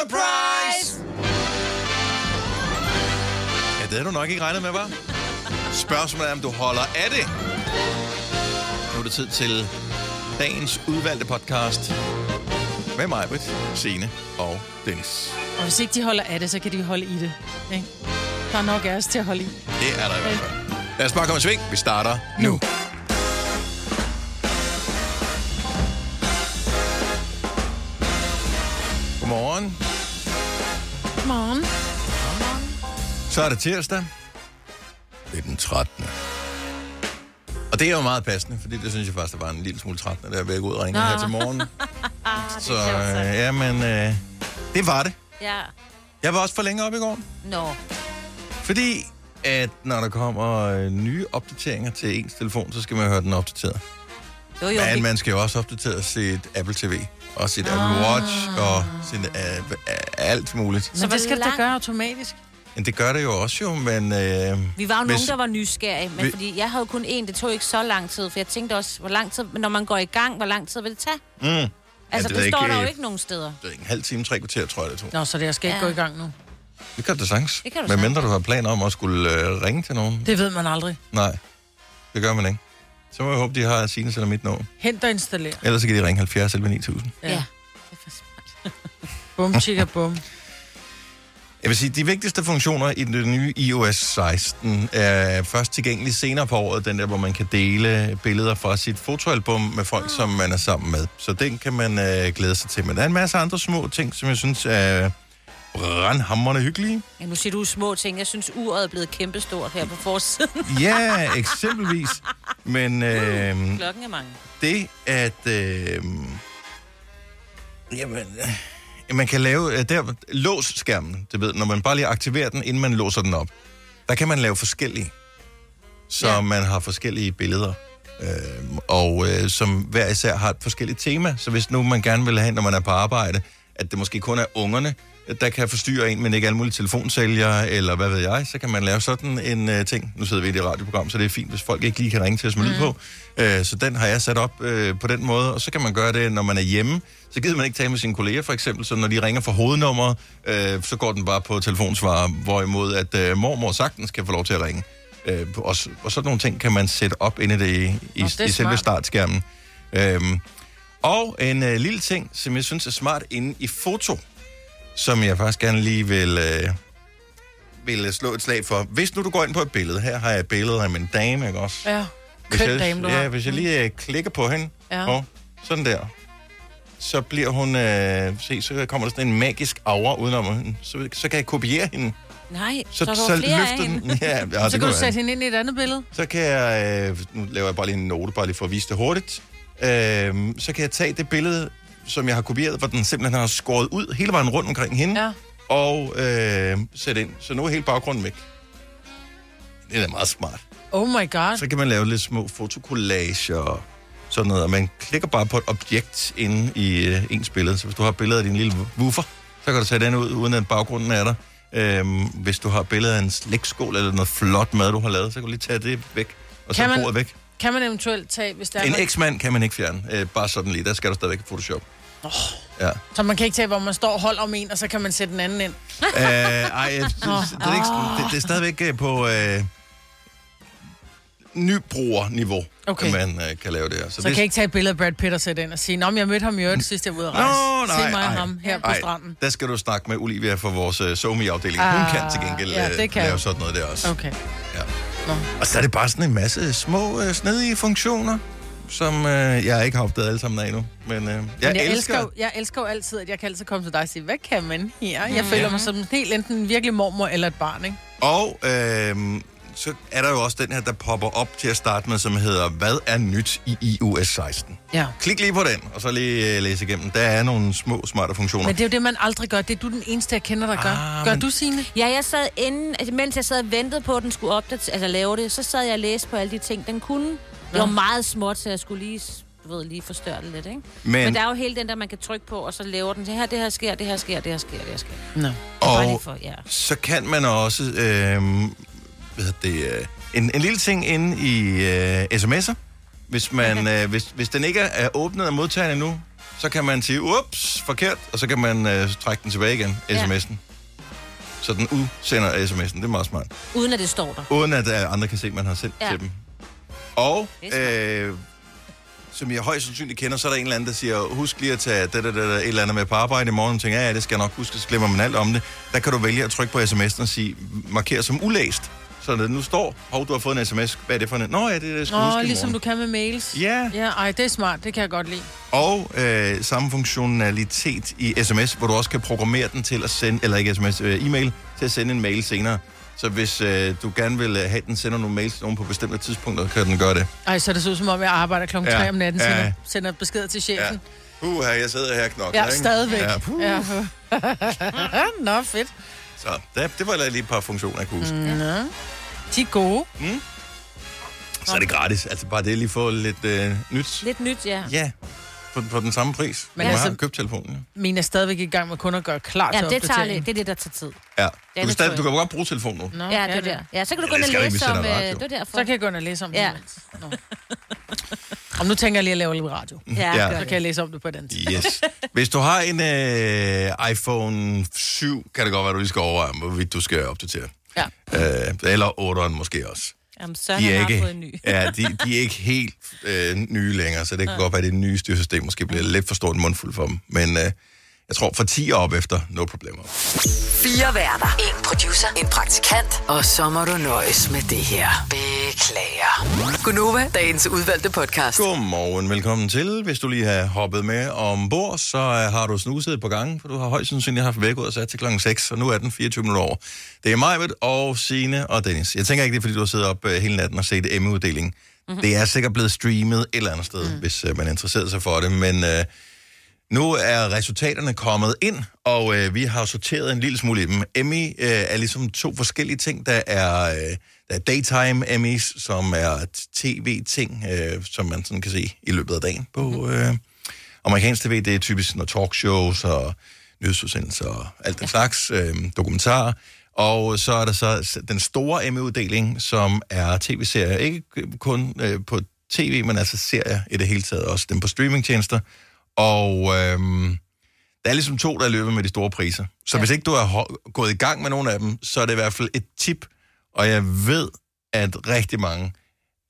Surprise! Ja, det havde du nok ikke regnet med, var. Spørgsmålet er, om du holder af det. Nu er det tid til dagens udvalgte podcast med mig, Britt, Signe og Dennis. Og hvis ikke de holder af det, så kan de holde i det. Ikke? Der er nok af os til at holde i. Det er der i hvert fald. Lad os bare komme i sving. Vi starter nu. Godmorgen. Så er det tirsdag. Det er den 13. Og det er jo meget passende, fordi det synes jeg faktisk, der var en lille smule 13, da jeg ved at gå ud og ringe Nå. her til morgen. Så sjovt, så. øh, ja, men øh, det var det. Ja. Jeg var også for længe op i går. Nå. Fordi at når der kommer øh, nye opdateringer til ens telefon, så skal man høre den opdateret. Jo, jo. Men man skal jo også opdatere sit Apple TV, og sit Apple Watch, og sin, øh, alt muligt. Men hvor det skal det gøre automatisk. Men det gør det jo også jo, men... Øh, Vi var jo hvis- nogen, der var nysgerrige, men Vi- fordi jeg havde kun én, det tog ikke så lang tid, for jeg tænkte også, hvor lang tid, men når man går i gang, hvor lang tid vil det tage? Mm. Altså, det det, det jeg står ikke, der jo øh, ikke nogen steder. det er en halv time, tre kvarter, tror jeg, det tog. Nå, så det jeg skal ikke Ja. gå i gang nu. Det kan du sagtens. Det kan du Men mindre du har planer om at skulle øh, ringe til nogen. Det ved man aldrig. Nej, det gør man ikke. Så må jeg håbe, de har Sines eller mit nummer. Hent og installer. Ellers så kan de ringe 70 eller 9000. Ja. Ja. ja. Det er for smart. Bum, chicka, bum. Jeg vil sige, de vigtigste funktioner i det nye iOS 16 er først tilgængelige senere på året, den der, hvor man kan dele billeder fra sit fotoalbum med folk, som man er sammen med. Så den kan man øh, glæde sig til. Men der er en masse andre små ting, som jeg synes er brandhammerende hyggelige. Ja, nu siger du små ting. Jeg synes, uret er blevet kæmpestort her på forsiden. Ja, eksempelvis. Men øh, Klokken er mange. det, at... Øh, jamen, øh, man kan lave... Øh, der, lås skærmen, det ved, når man bare lige aktiverer den, inden man låser den op. Der kan man lave forskellige. Så ja. Man har forskellige billeder. Øh, og øh, som hver især har et forskelligt tema. Så hvis nu man gerne vil have, når man er på arbejde, at det måske kun er ungerne, der kan forstyrre en, men ikke alle mulige telefonsælgere, eller hvad ved jeg, så kan man lave sådan en uh, ting. Nu sidder vi i det radioprogram, så det er fint, hvis folk ikke lige kan ringe til os med lyd på. Uh, så den har jeg sat op uh, på den måde, og så kan man gøre det, når man er hjemme. Så gider man ikke tale med sine kolleger, for eksempel, så når de ringer fra hovednummeret, uh, så går den bare på telefonsvarer, hvorimod at uh, mormor sagtens kan få lov til at ringe. Uh, og, og sådan nogle ting kan man sætte op inde i, det, i, Nå, det i selve startskærmen. Øhm, og en øh, lille ting, som jeg synes er smart inde i foto, som jeg faktisk gerne lige vil, øh, vil slå et slag for. Hvis nu du går ind på et billede, her har jeg et billede af min dame, ikke også? Ja. Køn dame, du ja, har. hvis jeg lige øh, klikker på hende, Ja. og sådan der, så bliver hun, øh, se, så kommer der sådan en magisk aura udenom hende. Så, så kan jeg kopiere hende. Nej, Så, så, så, flere af løfter hende. den. Ja, ja, Så kan du sætte hende ind i et andet billede. Så kan jeg, øh, nu laver jeg bare lige en note, bare lige for at vise det hurtigt. Øh, så kan jeg tage det billede, som jeg har kopieret, hvor den simpelthen har skåret ud hele vejen rundt omkring hende, Ja. og øh, sætte ind. Så nu er hele baggrunden væk. Det er da meget smart. Oh my god. Så kan man lave lidt små fotokollager sådan noget, og man klikker bare på et objekt inde i øh, ens billede. Så hvis du har et billede af din lille woofer, så kan du tage den ud, uden at baggrunden er der. Øhm, hvis du har et billede af en slægtskål eller noget flot mad, du har lavet, så kan du lige tage det væk, og så Kan man- bordet væk. Kan man eventuelt tage, hvis der er En noget- eksmand kan man ikke fjerne. Øh, bare sådan lige. Der skal du stadigvæk i Photoshop. Oh. Ja. Så man kan ikke tage, hvor man står og holder om en, og så kan man sætte den anden ind. Øh, ej, det, det, det, er ikke, det, det er stadigvæk øh, på øh, nybrugerniveau, Okay. at man øh, kan lave det her. Så kan jeg ikke tage et billede af Brad Pitt og sætte ind og sige, Nå, men jeg mødte ham i øvrigt sidst, jeg var ude at Nå, rejse. nej, Se mig og ham her på ej, stranden. Der skal du snakke med Olivia fra vores uh, SoMe-afdeling. Hun Ah, kan til gengæld ja, øh, det kan lave sådan noget der også. Okay. Ja. Nå. Og så er det bare sådan en masse små, øh, snedige funktioner, som øh, jeg ikke har opdaget alle sammen af endnu. Men øh, jeg, Men jeg, elsker... elsker, jo- jeg elsker jo altid, at jeg kan altid komme til dig og sige, hvad kan man her? Jeg føler mig som helt enten en virkelig mormor eller et barn, ikke? Og øh, så er der jo også den her, der popper op til at starte med, som hedder, hvad er nyt i iOS 16? Ja. Klik lige på den, og så lige øh, læse igennem. Der er nogle små, smarte funktioner. Men det er jo det, man aldrig gør. Det er du den eneste, jeg kender, der gør. Ah, gør men- du, Signe? Ja, jeg sad inden, altså, mens jeg sad og ventede på, at den skulle opdatere, altså lave det, så sad jeg og læste på alle de ting, den kunne. Det var meget småt, så jeg skulle lige, du ved, lige forstørre det lidt, ikke? Men- Men, der er jo hele den der, man kan trykke på, og så laver den, det her, det her sker, det her sker, det her sker, det her sker. Nå. Og for, ja. så kan man også, øh, hvad hedder det, øh, en, en lille ting inde i øh, sms'er. Hvis, man, øh, hvis, hvis den ikke er åbnet af modtageren endnu, så kan man sige, ups, forkert, og så kan man øh, trække den tilbage igen, Ja. sms'en. Så den udsender sms'en. Det er meget smart. Uden at det står der. Uden at øh, andre kan se, at man har sendt ja. Til dem. Og, øh, som jeg højst sandsynligt kender, så er der en eller anden, der siger, husk lige at tage det, det, det, det, et eller andet med på arbejde i morgen. Og tænker, ja, ja, det skal jeg nok huske, så glemmer man alt om det. Der kan du vælge at trykke på sms'en og sige, marker som ulæst. Så når det nu står, hov, du har fået en sms, hvad er det for en? Nå ja, det er huske i ligesom du kan med mails. Ja. Ja, ej, det er smart. Det kan jeg godt lide. Og øh, samme funktionalitet i sms, hvor du også kan programmere den til at sende, eller ikke sms, øh, e-mail, til at sende en mail senere. Så hvis øh, du gerne vil øh, have, den sender nogle mails til nogen på bestemte tidspunkter, kan den gøre det. Ej, så er det så ud som om, jeg arbejder klokken Ja. 3 om natten, Ja. sender, sender beskeder til Ja. chefen. Uh, her, jeg sidder her knokler, Ja, ikke? stadigvæk. Ja, puh. Ja. Nå, fedt. Så det, det var lige et par funktioner, jeg kunne huske. Nå. De er gode. Så er det gratis. Altså bare det lige få lidt øh, nyt. Lidt nyt, ja. Ja, for, for den samme pris. Men Men du altså- har købt telefonen. Ja, Mine er stadigvæk i gang med kun at gøre klar Ja, til det tager opdatering. lidt. Det er det, der tager tid. ja. Du, kan det stadig, du kan godt bruge telefonen nu. Nå, Ja, det er der. Ja, så kan du Ja, gå ind det og skal du ikke, læse om... sender øh, radio. Det er derfor. Så kan jeg gå ind og læse om det. Ja. Nå. Om nu tænker jeg lige at lave lidt radio. Ja, Ja. gør Så det. kan jeg læse om det på den tid. Yes. Hvis du har en øh, iPhone 7, kan det godt være, at du lige skal overveje, hvorvidt du skal opdatere. Ja. Øh, eller 8'eren måske også. Jamen, Søren De er har ikke, fået en ny. ja, de, de er ikke helt øh, nye længere, så det kan godt være, at det nye styresystem måske bliver lidt for stort mundfuld for dem. Men øh, jeg tror, fra 10 og op efter, no problemer. Fire værter. En producer. En praktikant. Og så må du nøjes med det her. Beklager. Gunova, dagens udvalgte podcast. Godmorgen, velkommen til. Hvis du lige har hoppet med ombord, så øh, har du snuset på gangen, for du har højst sandsynligt haft væk ud og sat til klokken 6, og nu er den 24 minutter over. Det er Majved og Sine og Dennis. Jeg tænker ikke, det er, fordi du har siddet op øh, hele natten og set Emmy-uddelingen. Mm-hmm. Det er sikkert blevet streamet et eller andet sted, mm. hvis øh, man interesserer sig for det, men øh, nu er resultaterne kommet ind, og øh, vi har sorteret en lille smule i dem. Emmy øh, er ligesom to forskellige ting. Der er, øh, der er daytime Emmys, som er tv-ting, øh, som man sådan kan se i løbet af dagen på øh, amerikansk tv. Det er typisk noget talkshows og nyhedsudsendelser og alt den slags, øh, dokumentarer. Og så er der så den store Emmy-uddeling, som er tv-serier. Ikke kun øh, på tv, men altså serier i det hele taget. Også dem på streamingtjenester. Og øhm, der er ligesom to, der løber med de store priser. Så ja. hvis ikke du er gået i gang med nogle af dem, så er det i hvert fald et tip. Og jeg ved, at rigtig mange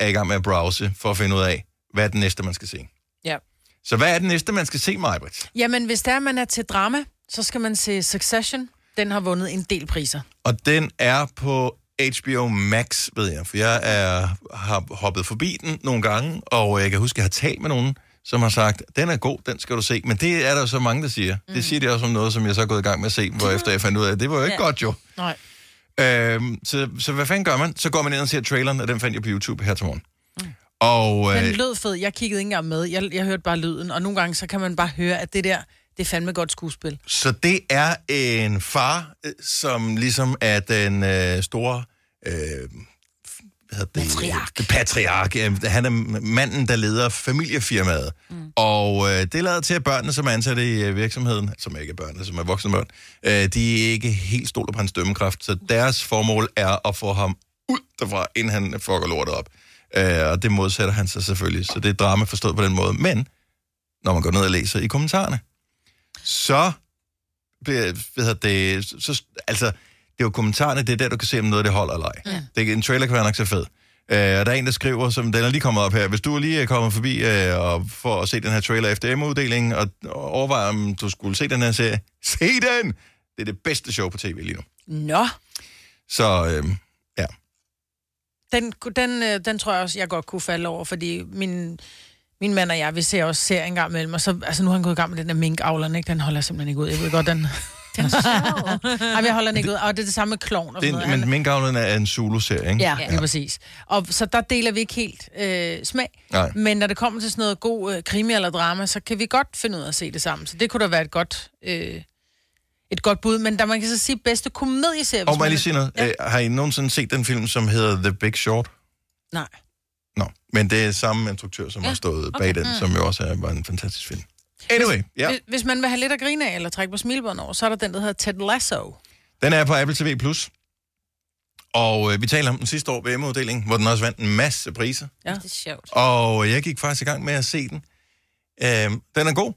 er i gang med at browse for at finde ud af, hvad er det næste, man skal se. Ja. Så hvad er det næste, man skal se, Majbrit? Jamen, hvis der er, man er til drama, så skal man se Succession. Den har vundet en del priser. Og den er på HBO Max, ved jeg, for jeg er, har hoppet forbi den nogle gange, og jeg kan huske, at jeg har talt med nogen, som har sagt, den er god, den skal du se. Men det er der så mange, der siger. Mm. Det siger de også om noget, som jeg så er gået i gang med at se, hvor efter jeg fandt ud af, at det var jo ikke Ja. godt jo. Nej. Øhm, så, så hvad fanden gør man? Så går man ind og ser traileren, og den fandt jeg på YouTube her til morgen. Mm. Og Den øh, lød fed. Jeg kiggede ikke engang med. Jeg, jeg hørte bare lyden. Og nogle gange, så kan man bare høre, at det der, det er fandme godt skuespil. så det er en far, øh, som ligesom er den øh, store... Øh, hedder det? Patriark. Det patriark. Han er manden, der leder familiefirmaet. Mm. Og øh, det lader til, at børnene, som er ansat i øh, virksomheden, som ikke er børnene, som er voksne børn, øh, de er ikke helt stoler på hans dømmekraft. Så deres formål er at få ham ud derfra, inden han fucker lortet op. Øh, og det modsætter han sig selvfølgelig. Så det er drama forstået på den måde. Men når man går ned og læser i kommentarerne, så bliver, hvad hedder det, så, altså, det er jo kommentarerne, det er der, du kan se, om noget det holder eller ej. Ja. Det, en trailer kan være nok så fed. Øh, og der er en, der skriver, som den er lige kommet op her, hvis du lige er kommet forbi øh, og for at se den her trailer efter Emma-uddelingen, og, overvejer, om du skulle se den her serie, se den! Det er det bedste show på tv lige nu. Nå, Så øh, ja, den, den, øh, den tror jeg også, jeg godt kunne falde over, fordi min, min mand og jeg, vi ser også serier en gang imellem, og så, altså nu har han gået i gang med den der mink ikke? Den holder simpelthen ikke ud. Jeg ved godt, den... Den er sjov. Ej, men jeg holder den ikke ud. Og det er det samme med klovn og sådan er, noget. men Minkavlen er en Zulu-serie, ikke? Ja, lige præcis. Og så der deler vi ikke helt øh, smag. Nej. Men når det kommer til sådan noget god øh, krimi eller drama, så kan vi godt finde ud af at se det sammen. Så det kunne da være et godt, øh, et godt bud. Men der man kan så sige bedste komedieserie. Og må jeg man- lige sige noget? Ja. Ja. har I nogensinde set den film, som hedder The Big Short? Nej. Nå, men det er samme instruktør, som ja. har stået bag okay. den, som jo også er, var en fantastisk film. Anyway, ja. Hvis, hvis man vil have lidt at grine af, eller trække på smilbånd over, så er der den, der hedder Ted Lasso. Den er på Apple TV+. Plus. Og øh, vi talte om den sidste år ved Emma-uddelingen, hvor den også vandt en masse priser. Ja. Det er sjovt. Og jeg gik faktisk i gang med at se den. Øh, den er god.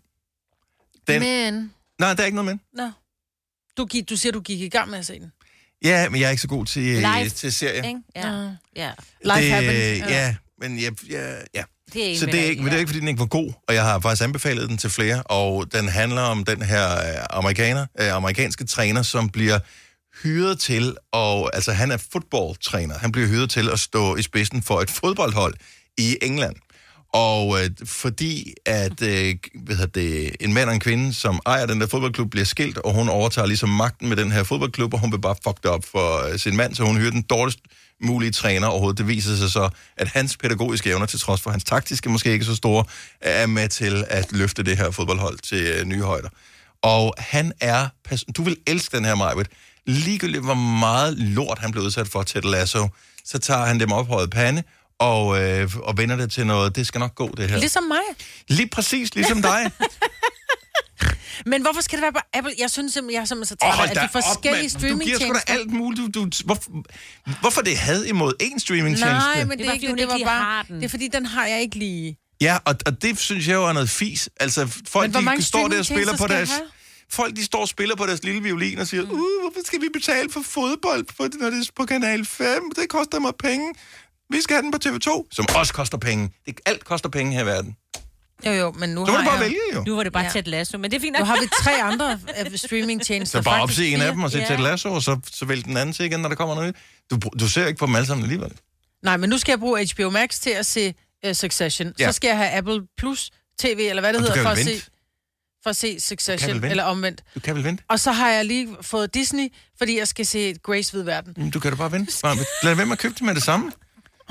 Den, Men, nej, der er ikke noget men. nå. Du, gik, du siger, du gik i gang med at se den. Ja, men jeg er ikke så god til, Live, til serier. Ikke? Ja. Ja. Life det, happens. Ja, men jeg, ja, ja. Det er ikke Så det er, ikke, det er ikke, fordi den ikke var god, og jeg har faktisk anbefalet den til flere, og den handler om den her øh, amerikaner, øh, amerikanske træner, som bliver hyret til, og altså han er fodboldtræner, han bliver hyret til at stå i spidsen for et fodboldhold i England. Og øh, fordi at øh, hvad hedder det, en mand og en kvinde, som ejer den der fodboldklub, bliver skilt, og hun overtager ligesom magten med den her fodboldklub, og hun vil bare fuck det op for øh, sin mand, så hun hyrer den dårligst mulige træner overhovedet. Det viser sig så, at hans pædagogiske evner, til trods for hans taktiske måske ikke så store, er med til at løfte det her fodboldhold til øh, nye højder. Og han er... pas- Du vil elske den her, Majbet. Ligegyldigt hvor meget lort han blev udsat for Ted Lasso, så tager han dem op pande, og, øh, og vender det til noget, det skal nok gå, det her. Ligesom mig. Lige præcis, ligesom dig. Men hvorfor skal det være på Apple? Jeg synes simpelthen, jeg er simpelthen så træt hold af de forskellige op, mand. Du giver sgu da streamingtjenester. alt muligt. Du, du, hvorfor, hvorfor det had imod én streamingtjeneste? Nej, men det, Det er var, ikke fordi det, det var bare... den. Det er fordi, den har jeg ikke lige. Ja, og, og det synes jeg jo er noget fis. Altså, folk Men hvor mange de står der og spiller på streamingtjenester deres... Folk, de står og spiller på deres lille violin og siger, uh, hvorfor skal vi betale for fodbold, på, når det er på Kanal 5? Det koster mig penge. Vi skal have den på TV2, som også koster penge. Det, alt koster penge her i verden. Jo, jo, men nu Så må har du bare jeg... vælge, jo. Nu var det bare Ja. tæt lasso, men det er fint Nu nok. har vi tre andre øh, streamingtjenester. Så bare faktisk opse en af dem og se Ja. Ted Lasso, og så, så vælg den anden til igen, når der kommer noget. Du, du ser ikke på dem alle sammen alligevel. Nej, men nu skal jeg bruge HBO Max til at se uh, Succession. Ja. Så skal jeg have Apple Plus TV, eller hvad det Og hedder, for at, se, for at se Succession, eller omvendt. Du kan vel vente? Og så har jeg lige fået Disney, fordi jeg skal se Grace ved verden. Du kan da bare vente. Bare, lad være med at købe dem med det samme.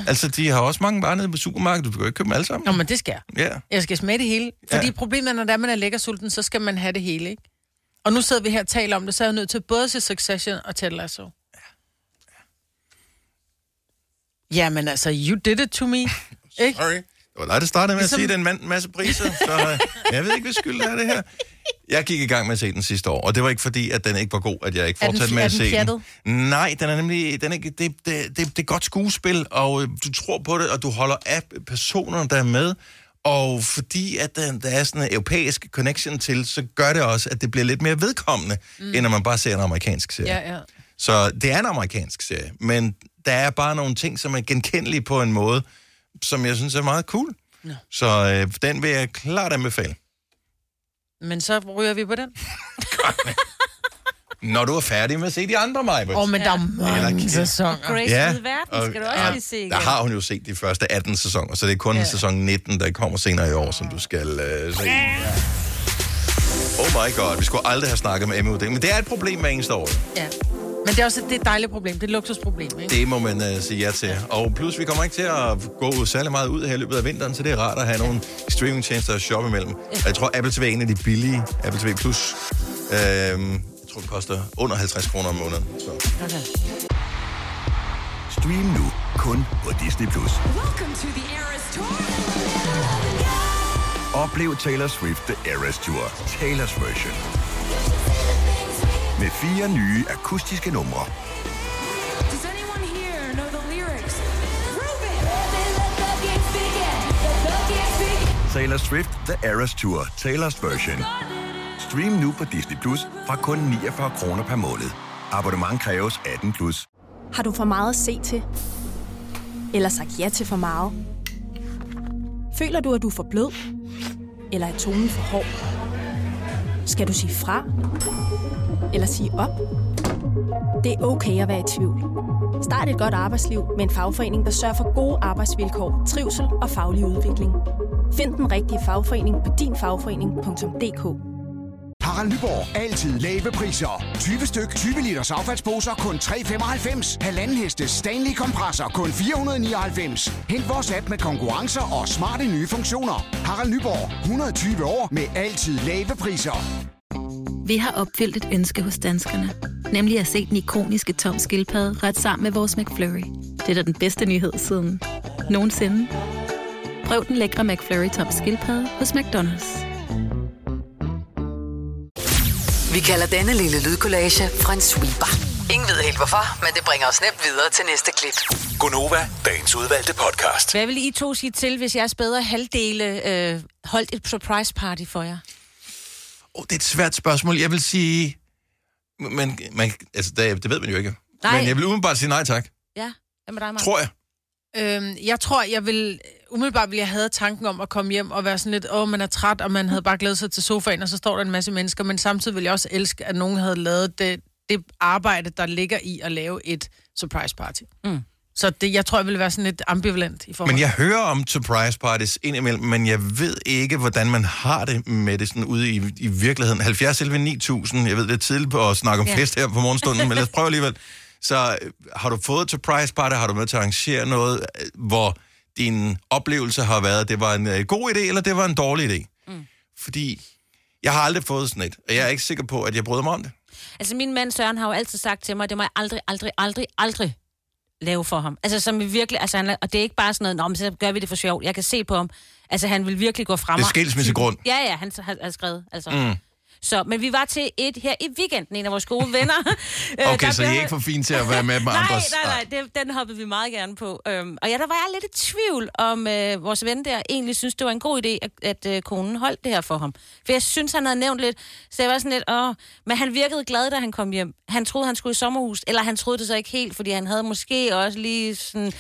Altså, de har også mange varer nede på supermarkedet. Du kan jo ikke købe dem alle sammen. Nå, men det skal jeg. Ja. Jeg skal smage det hele. Fordi Ja. ja. problemet er, når der man er lækker sulten, så skal man have det hele, ikke? Og nu sidder vi her og taler om det, så er jeg nødt til både at se Succession og Ted Lasso. Jamen altså, you did it to me. Ikke? Sorry. Det var dig, der startede med Ligesom- at sige, at den vandt en masse priser, så øh, jeg ved ikke, hvad skyld det er det her. Jeg gik i gang med at se den sidste år, og det var ikke fordi, at den ikke var god, at jeg ikke fortsatte med at se den. Nej, den er nemlig, den er, det, det, det, det er godt skuespil, og øh, du tror på det, og du holder af personerne, der er med. Og fordi at der, der er sådan en europæisk connection til, så gør det også, at det bliver lidt mere vedkommende, mm. end når man bare ser en amerikansk serie. Ja, ja. Så det er en amerikansk serie, men der er bare nogle ting, som er genkendelige på en måde, som jeg synes er meget cool. Nå. Så øh, den vil jeg klart anbefale. Men så ryger vi på den. Når du er færdig med at se de andre, Majbert. Åh, oh, men der er Eller mange kæft. sæsoner. Grace Ja, ja. verden skal du også ja, lige se igen. Der har hun jo set de første 18 sæsoner, så det er kun ja. Ja. sæson 19, der kommer senere i år, som du skal øh, se. Oh my god, vi skulle aldrig have snakket med Emmy ud. Men det er et problem hver eneste år. Ja. Men det er også et, det er et dejligt problem. Det er et luksusproblem, ikke? Det må man uh, sige ja til. Og plus, vi kommer ikke til at gå særlig meget ud her i løbet af vinteren, så det er rart at have nogle streamingtjenester at shoppe imellem. Og jeg tror, Apple TV er en af de billige, Apple TV Plus. Øhm, jeg tror, det koster under 50 kroner om måneden. Så. Okay. Stream nu kun på Disney+. Plus. Oplev Taylor Swift The Eras Tour, Taylor's version. Med fire nye akustiske numre. Does anyone here know the lyrics? Taylor Swift The Eras Tour, Taylor's version. Stream nu på Disney Plus fra kun 49 kroner per måned. Abonnement kræves 18 plus. Har du for meget at se til? Eller sagt ja til for meget? Føler du, at du er for blød? Eller er tonen for hård? Skal du sige fra? Eller sige op? Det er okay at være i tvivl. Start et godt arbejdsliv med en fagforening, der sørger for gode arbejdsvilkår, trivsel og faglig udvikling. Find den rigtige fagforening på dinfagforening.dk Harald Nyborg. Altid lave priser. 20 styk, 20 liters affaldsposer kun 3,95. Halvanden heste Stanley kompresser kun 499. Hent vores app med konkurrencer og smarte nye funktioner. Harald Nyborg. 120 år med altid lave priser. Vi har opfyldt et ønske hos danskerne. Nemlig at se den ikoniske tom skildpadde ret sammen med vores McFlurry. Det er da den bedste nyhed siden nogensinde. Prøv den lækre McFlurry tom skildpadde hos McDonald's. Vi kalder denne lille lydkollage en sweeper. Ingen ved helt hvorfor, men det bringer os nemt videre til næste klip. Gunova, dagens udvalgte podcast. Hvad vil I to sige til, hvis jeres bedre halvdele øh, holdt et surprise party for jer? Oh, det er et svært spørgsmål. Jeg vil sige... Men man, altså, det, det ved man jo ikke. Nej. Men jeg vil umiddelbart sige nej tak. Ja, hvad med dig, Mark? Tror jeg. Øhm, jeg tror, jeg vil... Umiddelbart ville jeg have tanken om at komme hjem og være sådan lidt, åh, man er træt, og man havde bare glædet sig til sofaen, og så står der en masse mennesker. Men samtidig vil jeg også elske, at nogen havde lavet det, det arbejde, der ligger i at lave et surprise party. Mm. Så det, jeg tror, jeg vil være sådan lidt ambivalent i forhold Men jeg hører om surprise parties indimellem, men jeg ved ikke, hvordan man har det med det sådan ude i, i virkeligheden. 70 11 9000, jeg ved, det er tidligt at snakke om Ja. fest her på morgenstunden, men lad os prøve alligevel. Så øh, har du fået et surprise party, har du med til at arrangere noget, øh, hvor din oplevelse har været, at det var en øh, god idé, eller det var en dårlig idé? Mm. Fordi jeg har aldrig fået sådan et, og jeg er ikke sikker på, at jeg bryder mig om det. Altså, min mand Søren har jo altid sagt til mig, at det må jeg aldrig, aldrig, aldrig, aldrig lave for ham. Altså, som vi virkelig, altså, han og det er ikke bare sådan noget, Nå, men så gør vi det for sjovt. Jeg kan se på ham, altså, han vil virkelig gå frem. Det er skilsmissegrund. Ja, ja, han har, har skrevet, altså. Mm. Så, men vi var til et her i weekenden, en af vores gode venner. Øh, Okay, der så I blev- er ikke for fine til at være med med Nej, andres... nej, nej, det, den hoppede vi meget gerne på. Øhm, og ja, der var jeg lidt i tvivl, om øh, vores ven der egentlig synes, det var en god idé, at, at øh, konen holdt det her for ham. For jeg synes, han havde nævnt lidt, så jeg var sådan lidt, åh, men han virkede glad, da han kom hjem. Han troede, han skulle i sommerhus, eller han troede det så ikke helt, fordi han havde måske også lige sådan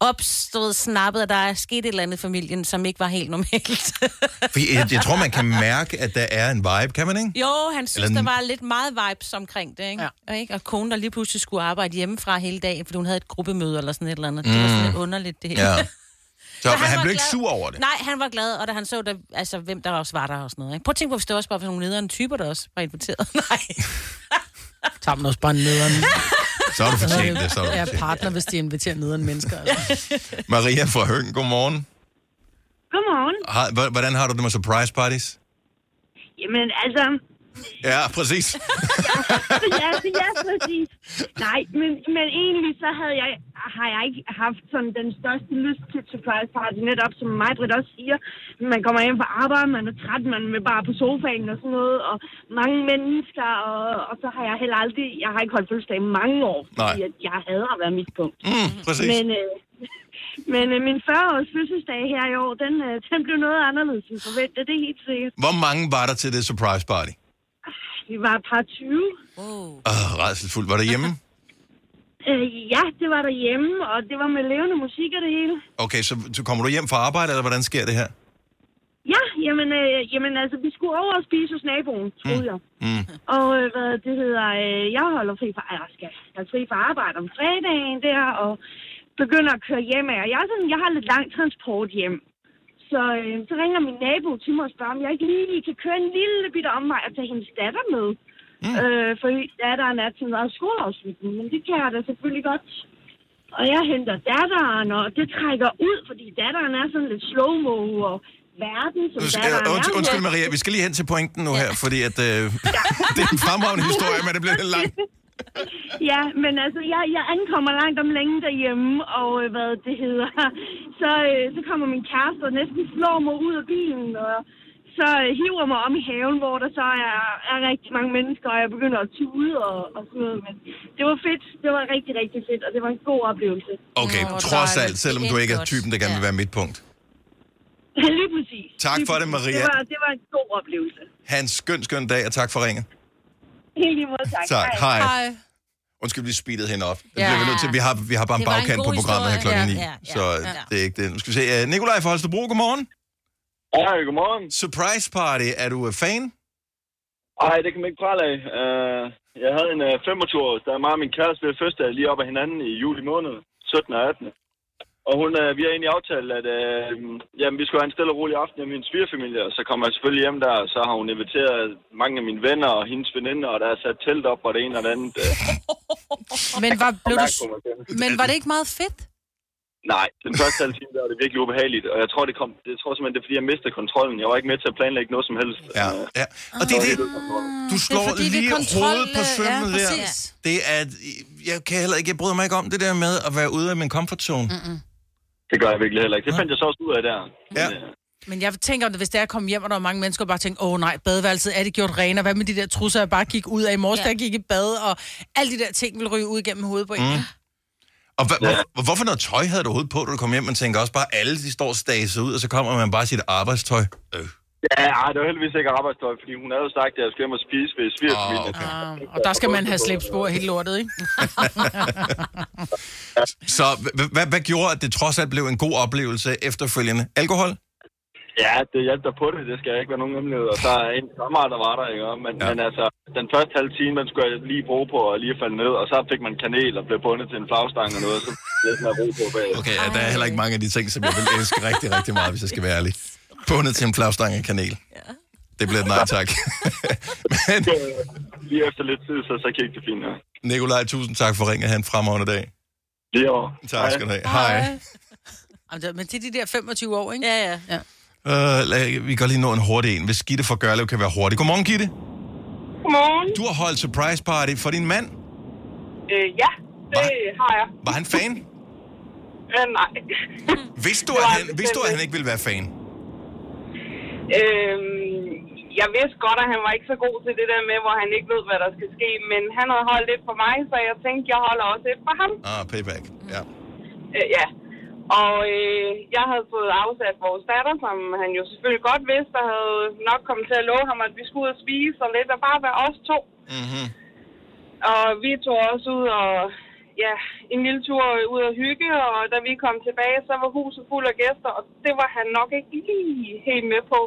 opstået snappet, at der er sket et eller andet i familien, som ikke var helt normalt. Fordi jeg, jeg tror, man kan mærke, at der er en vibe, kan man ikke? Jo, han synes, Eller der var lidt meget vibes omkring det, ikke? Ja. Og, ikke? og konen, der lige pludselig skulle arbejde hjemmefra hele dagen, fordi hun havde et gruppemøde eller sådan et eller andet. Mm. Det var sådan lidt underligt, det hele. Ja. Så, Men han var blev ikke glad. sur over det? Nej, han var glad, og da han så, der, altså, hvem der også var der og sådan noget. Ikke? Prøv at tænke på, hvis det også bare var nogle nederen typer, der også var inviteret. Nej. Tager man også bare nederen. Så har du fortjent det, så har du Jeg er fortjent partner, hvis de inviterer nederen mennesker. Altså. Maria fra Høng, godmorgen. Godmorgen. Har, hvordan har du det med surprise parties? Jamen, altså... Ja, præcis. ja, ja, præcis. Nej, men, men egentlig så havde jeg, har jeg ikke haft sådan den største lyst til surprise party, netop som mig, Britt også siger. Man kommer hjem fra arbejde, man er træt, man vil bare på sofaen og sådan noget, og mange mennesker, og, og så har jeg heller aldrig, jeg har ikke holdt fødselsdag i mange år, fordi Nej. at jeg hader at være mispunkt. Mm, præcis. Men, øh, men øh, min 40-års fødselsdag her i år, den, øh, den blev noget anderledes end forventet, det er helt sikkert. Hvor mange var der til det surprise party? Vi var et par 20. Oh. Åh, rædselsfuldt. Var det hjemme? Øh, ja, det var derhjemme, og det var med levende musik og det hele. Okay, så, så kommer du hjem fra arbejde, eller hvordan sker det her? Ja, jamen, øh, jamen altså, vi skulle over og spise hos naboen, troede jeg. Mm. Og øh, hvad det hedder, øh, jeg holder fri fra, jeg skal have fri fra arbejde om fredagen der, og begynder at køre hjem af. Og jeg, er sådan, jeg har lidt lang transport hjem. Så, øh, så ringer min nabo til mig og spørger, om jeg ikke lige kan køre en lille bitte omvej og tage hendes datter med. Mm. Øh, for datteren er til noget skoleafslutning, men det kan jeg da selvfølgelig godt. Og jeg henter datteren, og det trækker ud, fordi datteren er sådan lidt slow-mo, og verden, som Du skal, datteren und, er. undskyld, Maria, vi skal lige hen til pointen nu her, fordi at, øh, det er en fremragende historie, men det bliver lidt langt. Ja, men altså, jeg, jeg ankommer langt om længe derhjemme, og øh, hvad det hedder. Så, øh, så kommer min kæreste og næsten slår mig ud af bilen, og så øh, hiver mig om i haven, hvor der så er, er rigtig mange mennesker, og jeg begynder at tude og, og sådan noget. Men det var fedt. Det var rigtig, rigtig fedt, og det var en god oplevelse. Okay, trods alt, selvom du ikke er typen, der gerne vil være midtpunkt. Lige præcis. Tak Lige for det. Maria. Det var, det var en god oplevelse. Ha' en skøn, skøn dag, og tak for ringet. Helt lige måde, tak. Tak, hej. Undskyld, vi speedede hende op. Det Ja. bliver vi nødt til. Vi har, vi har bare en en bagkant god på programmet her klokken 9, Ja, ja, så ja. det er ikke det. Nu skal vi se. Uh, Nikolaj fra Holstebro, godmorgen. Hej, godmorgen. Surprise party, er du uh, fan? Ej, det kan man ikke prale af. Uh, jeg havde en uh, 25-års, der mig og min kæreste ved fødselsdag lige op af hinanden i juli måned, 17. og 18. Og hun, uh, vi har egentlig aftalt, at uh, jamen, vi skulle have en stille og rolig aften med min svigerfamilie, og så kommer jeg selvfølgelig hjem der, og så har hun inviteret mange af mine venner og hendes veninder, og der er sat telt op og det ene og det andet. Uh, Men var, blev du, men var det ikke meget fedt? Nej, den første halve time der var det virkelig ubehageligt, og jeg tror, det kom, det tror simpelthen, det er fordi, jeg mistede kontrollen. Jeg var ikke med til at planlægge noget som helst. Ja, ja. Og det er det, du slår det er lige kontrol, hovedet på øh, ja, sømmet der. præcis. Det er, jeg kan heller ikke, jeg bryder mig ikke om det der med at være ude af min comfort zone. Mm-mm. Det gør jeg virkelig heller ikke. Det fandt jeg så også ud af der. Ja. Men jeg tænker, at hvis det er at komme hjem, og der var mange mennesker, og bare tænke, åh oh, nej, badeværelset er det gjort rent, og hvad med de der trusser, jeg bare gik ud af i morges, ja. der gik i bad, og alle de der ting vil ryge ud gennem hovedet på en. Mm. Og hva, hvor, hvorfor noget tøj havde du overhovedet på, da du kom hjem? Man tænker også bare, alle de står staset ud, og så kommer man bare i sit arbejdstøj. Øh. Ja, ej, det var heldigvis ikke arbejdstøj, fordi hun havde jo sagt, at jeg skulle hjem og spise ved svigerfamilien. okay. Og der skal man have slæbspor helt lortet, ikke? Så h- hvad, hvad gjorde, at det trods alt blev en god oplevelse efterfølgende? Alkohol? Ja, det hjalp der på det, det skal ikke være nogen hemmelighed. Og så er en sommer, der var der, ikke? Men, ja. men altså, den første halve time, den skulle jeg lige bruge på at lige falde ned, og så fik man kanel og blev bundet til en flagstang og noget, så sådan at ro på bag. Okay, ja, der er heller ikke mange af de ting, som jeg vil elske rigtig, rigtig meget, hvis jeg skal være ærlig. Bundet til en flagstang af kanel. Det bliver et nej tak. Men Lige efter lidt tid, så, så gik det fint, ja. Nikolaj, tusind tak for ringet. Han en fremragende dag. Lige over. Tak skal du have. Hej. Jamen, det- Men til de der 25 år, ikke? Ja, ja. ja. Uh, lad, vi kan lige nå en hurtig en. Hvis Gitte fra Gørlev kan være hurtig. Godmorgen, Gitte. Godmorgen. Du har holdt surprise party for din mand. Øh, ja, det har jeg. Var han fan? Øh, nej. Vidste du, at var han, vidste du, at han ikke ville være fan? Øhm, jeg vidste godt, at han var ikke så god til det der med, hvor han ikke ved, hvad der skal ske. Men han havde holdt et for mig, så jeg tænkte, jeg holder også et for ham. Ah, payback. Ja. Øh, ja. Og øh, jeg havde fået afsat vores datter, som han jo selvfølgelig godt vidste, der havde nok kommet til at love ham, at vi skulle ud og spise og lidt, og bare være os to. Mm-hmm. Og vi tog også ud og ja, en lille tur ud og hygge, og da vi kom tilbage, så var huset fuld af gæster, og det var han nok ikke lige helt med på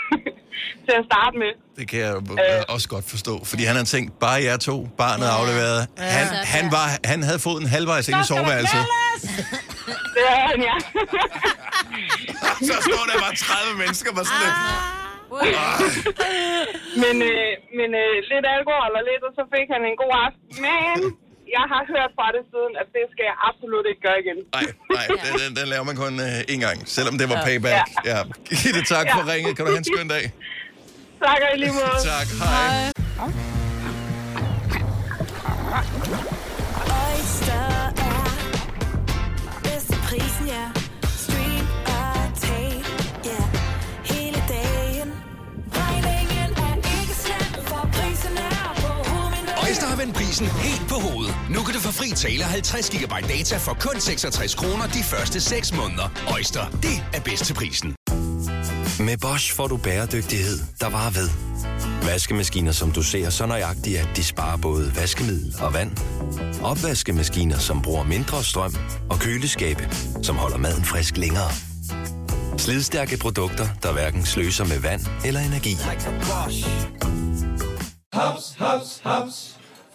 til at starte med. Det kan jeg øh. også godt forstå. Fordi han har tænkt, bare jer to, barnet er afleveret. Han, han, var, han havde fået en halvvejs ind i soveværelset. Det er han, ja. Så står der bare 30 mennesker på sådan lidt. men øh, men øh, lidt alkohol og lidt, og så fik han en god aften. Men jeg har hørt fra det siden, at det skal jeg absolut ikke gøre igen. Nej, nej, den, den, den laver man kun øh, én gang, selvom det var payback. Ja. Gitte, tak for ringet. Kan du have en skøn dag? Tak og i lige måde. Tak, hej. Oyster er bedst til prisen, ja. Vendt prisen helt på hovedet. Nu kan du få fri tale 50 GB data for kun 66 kroner de første 6 måneder. Øjster, det er bedst til prisen. Med Bosch får du bæredygtighed, der varer ved. Vaskemaskiner, som du ser så nøjagtigt, at de sparer både vaskemiddel og vand. Opvaskemaskiner, som bruger mindre strøm. Og køleskabe, som holder maden frisk længere. Slidstærke produkter, der hverken sløser med vand eller energi. Haps, haps, haps.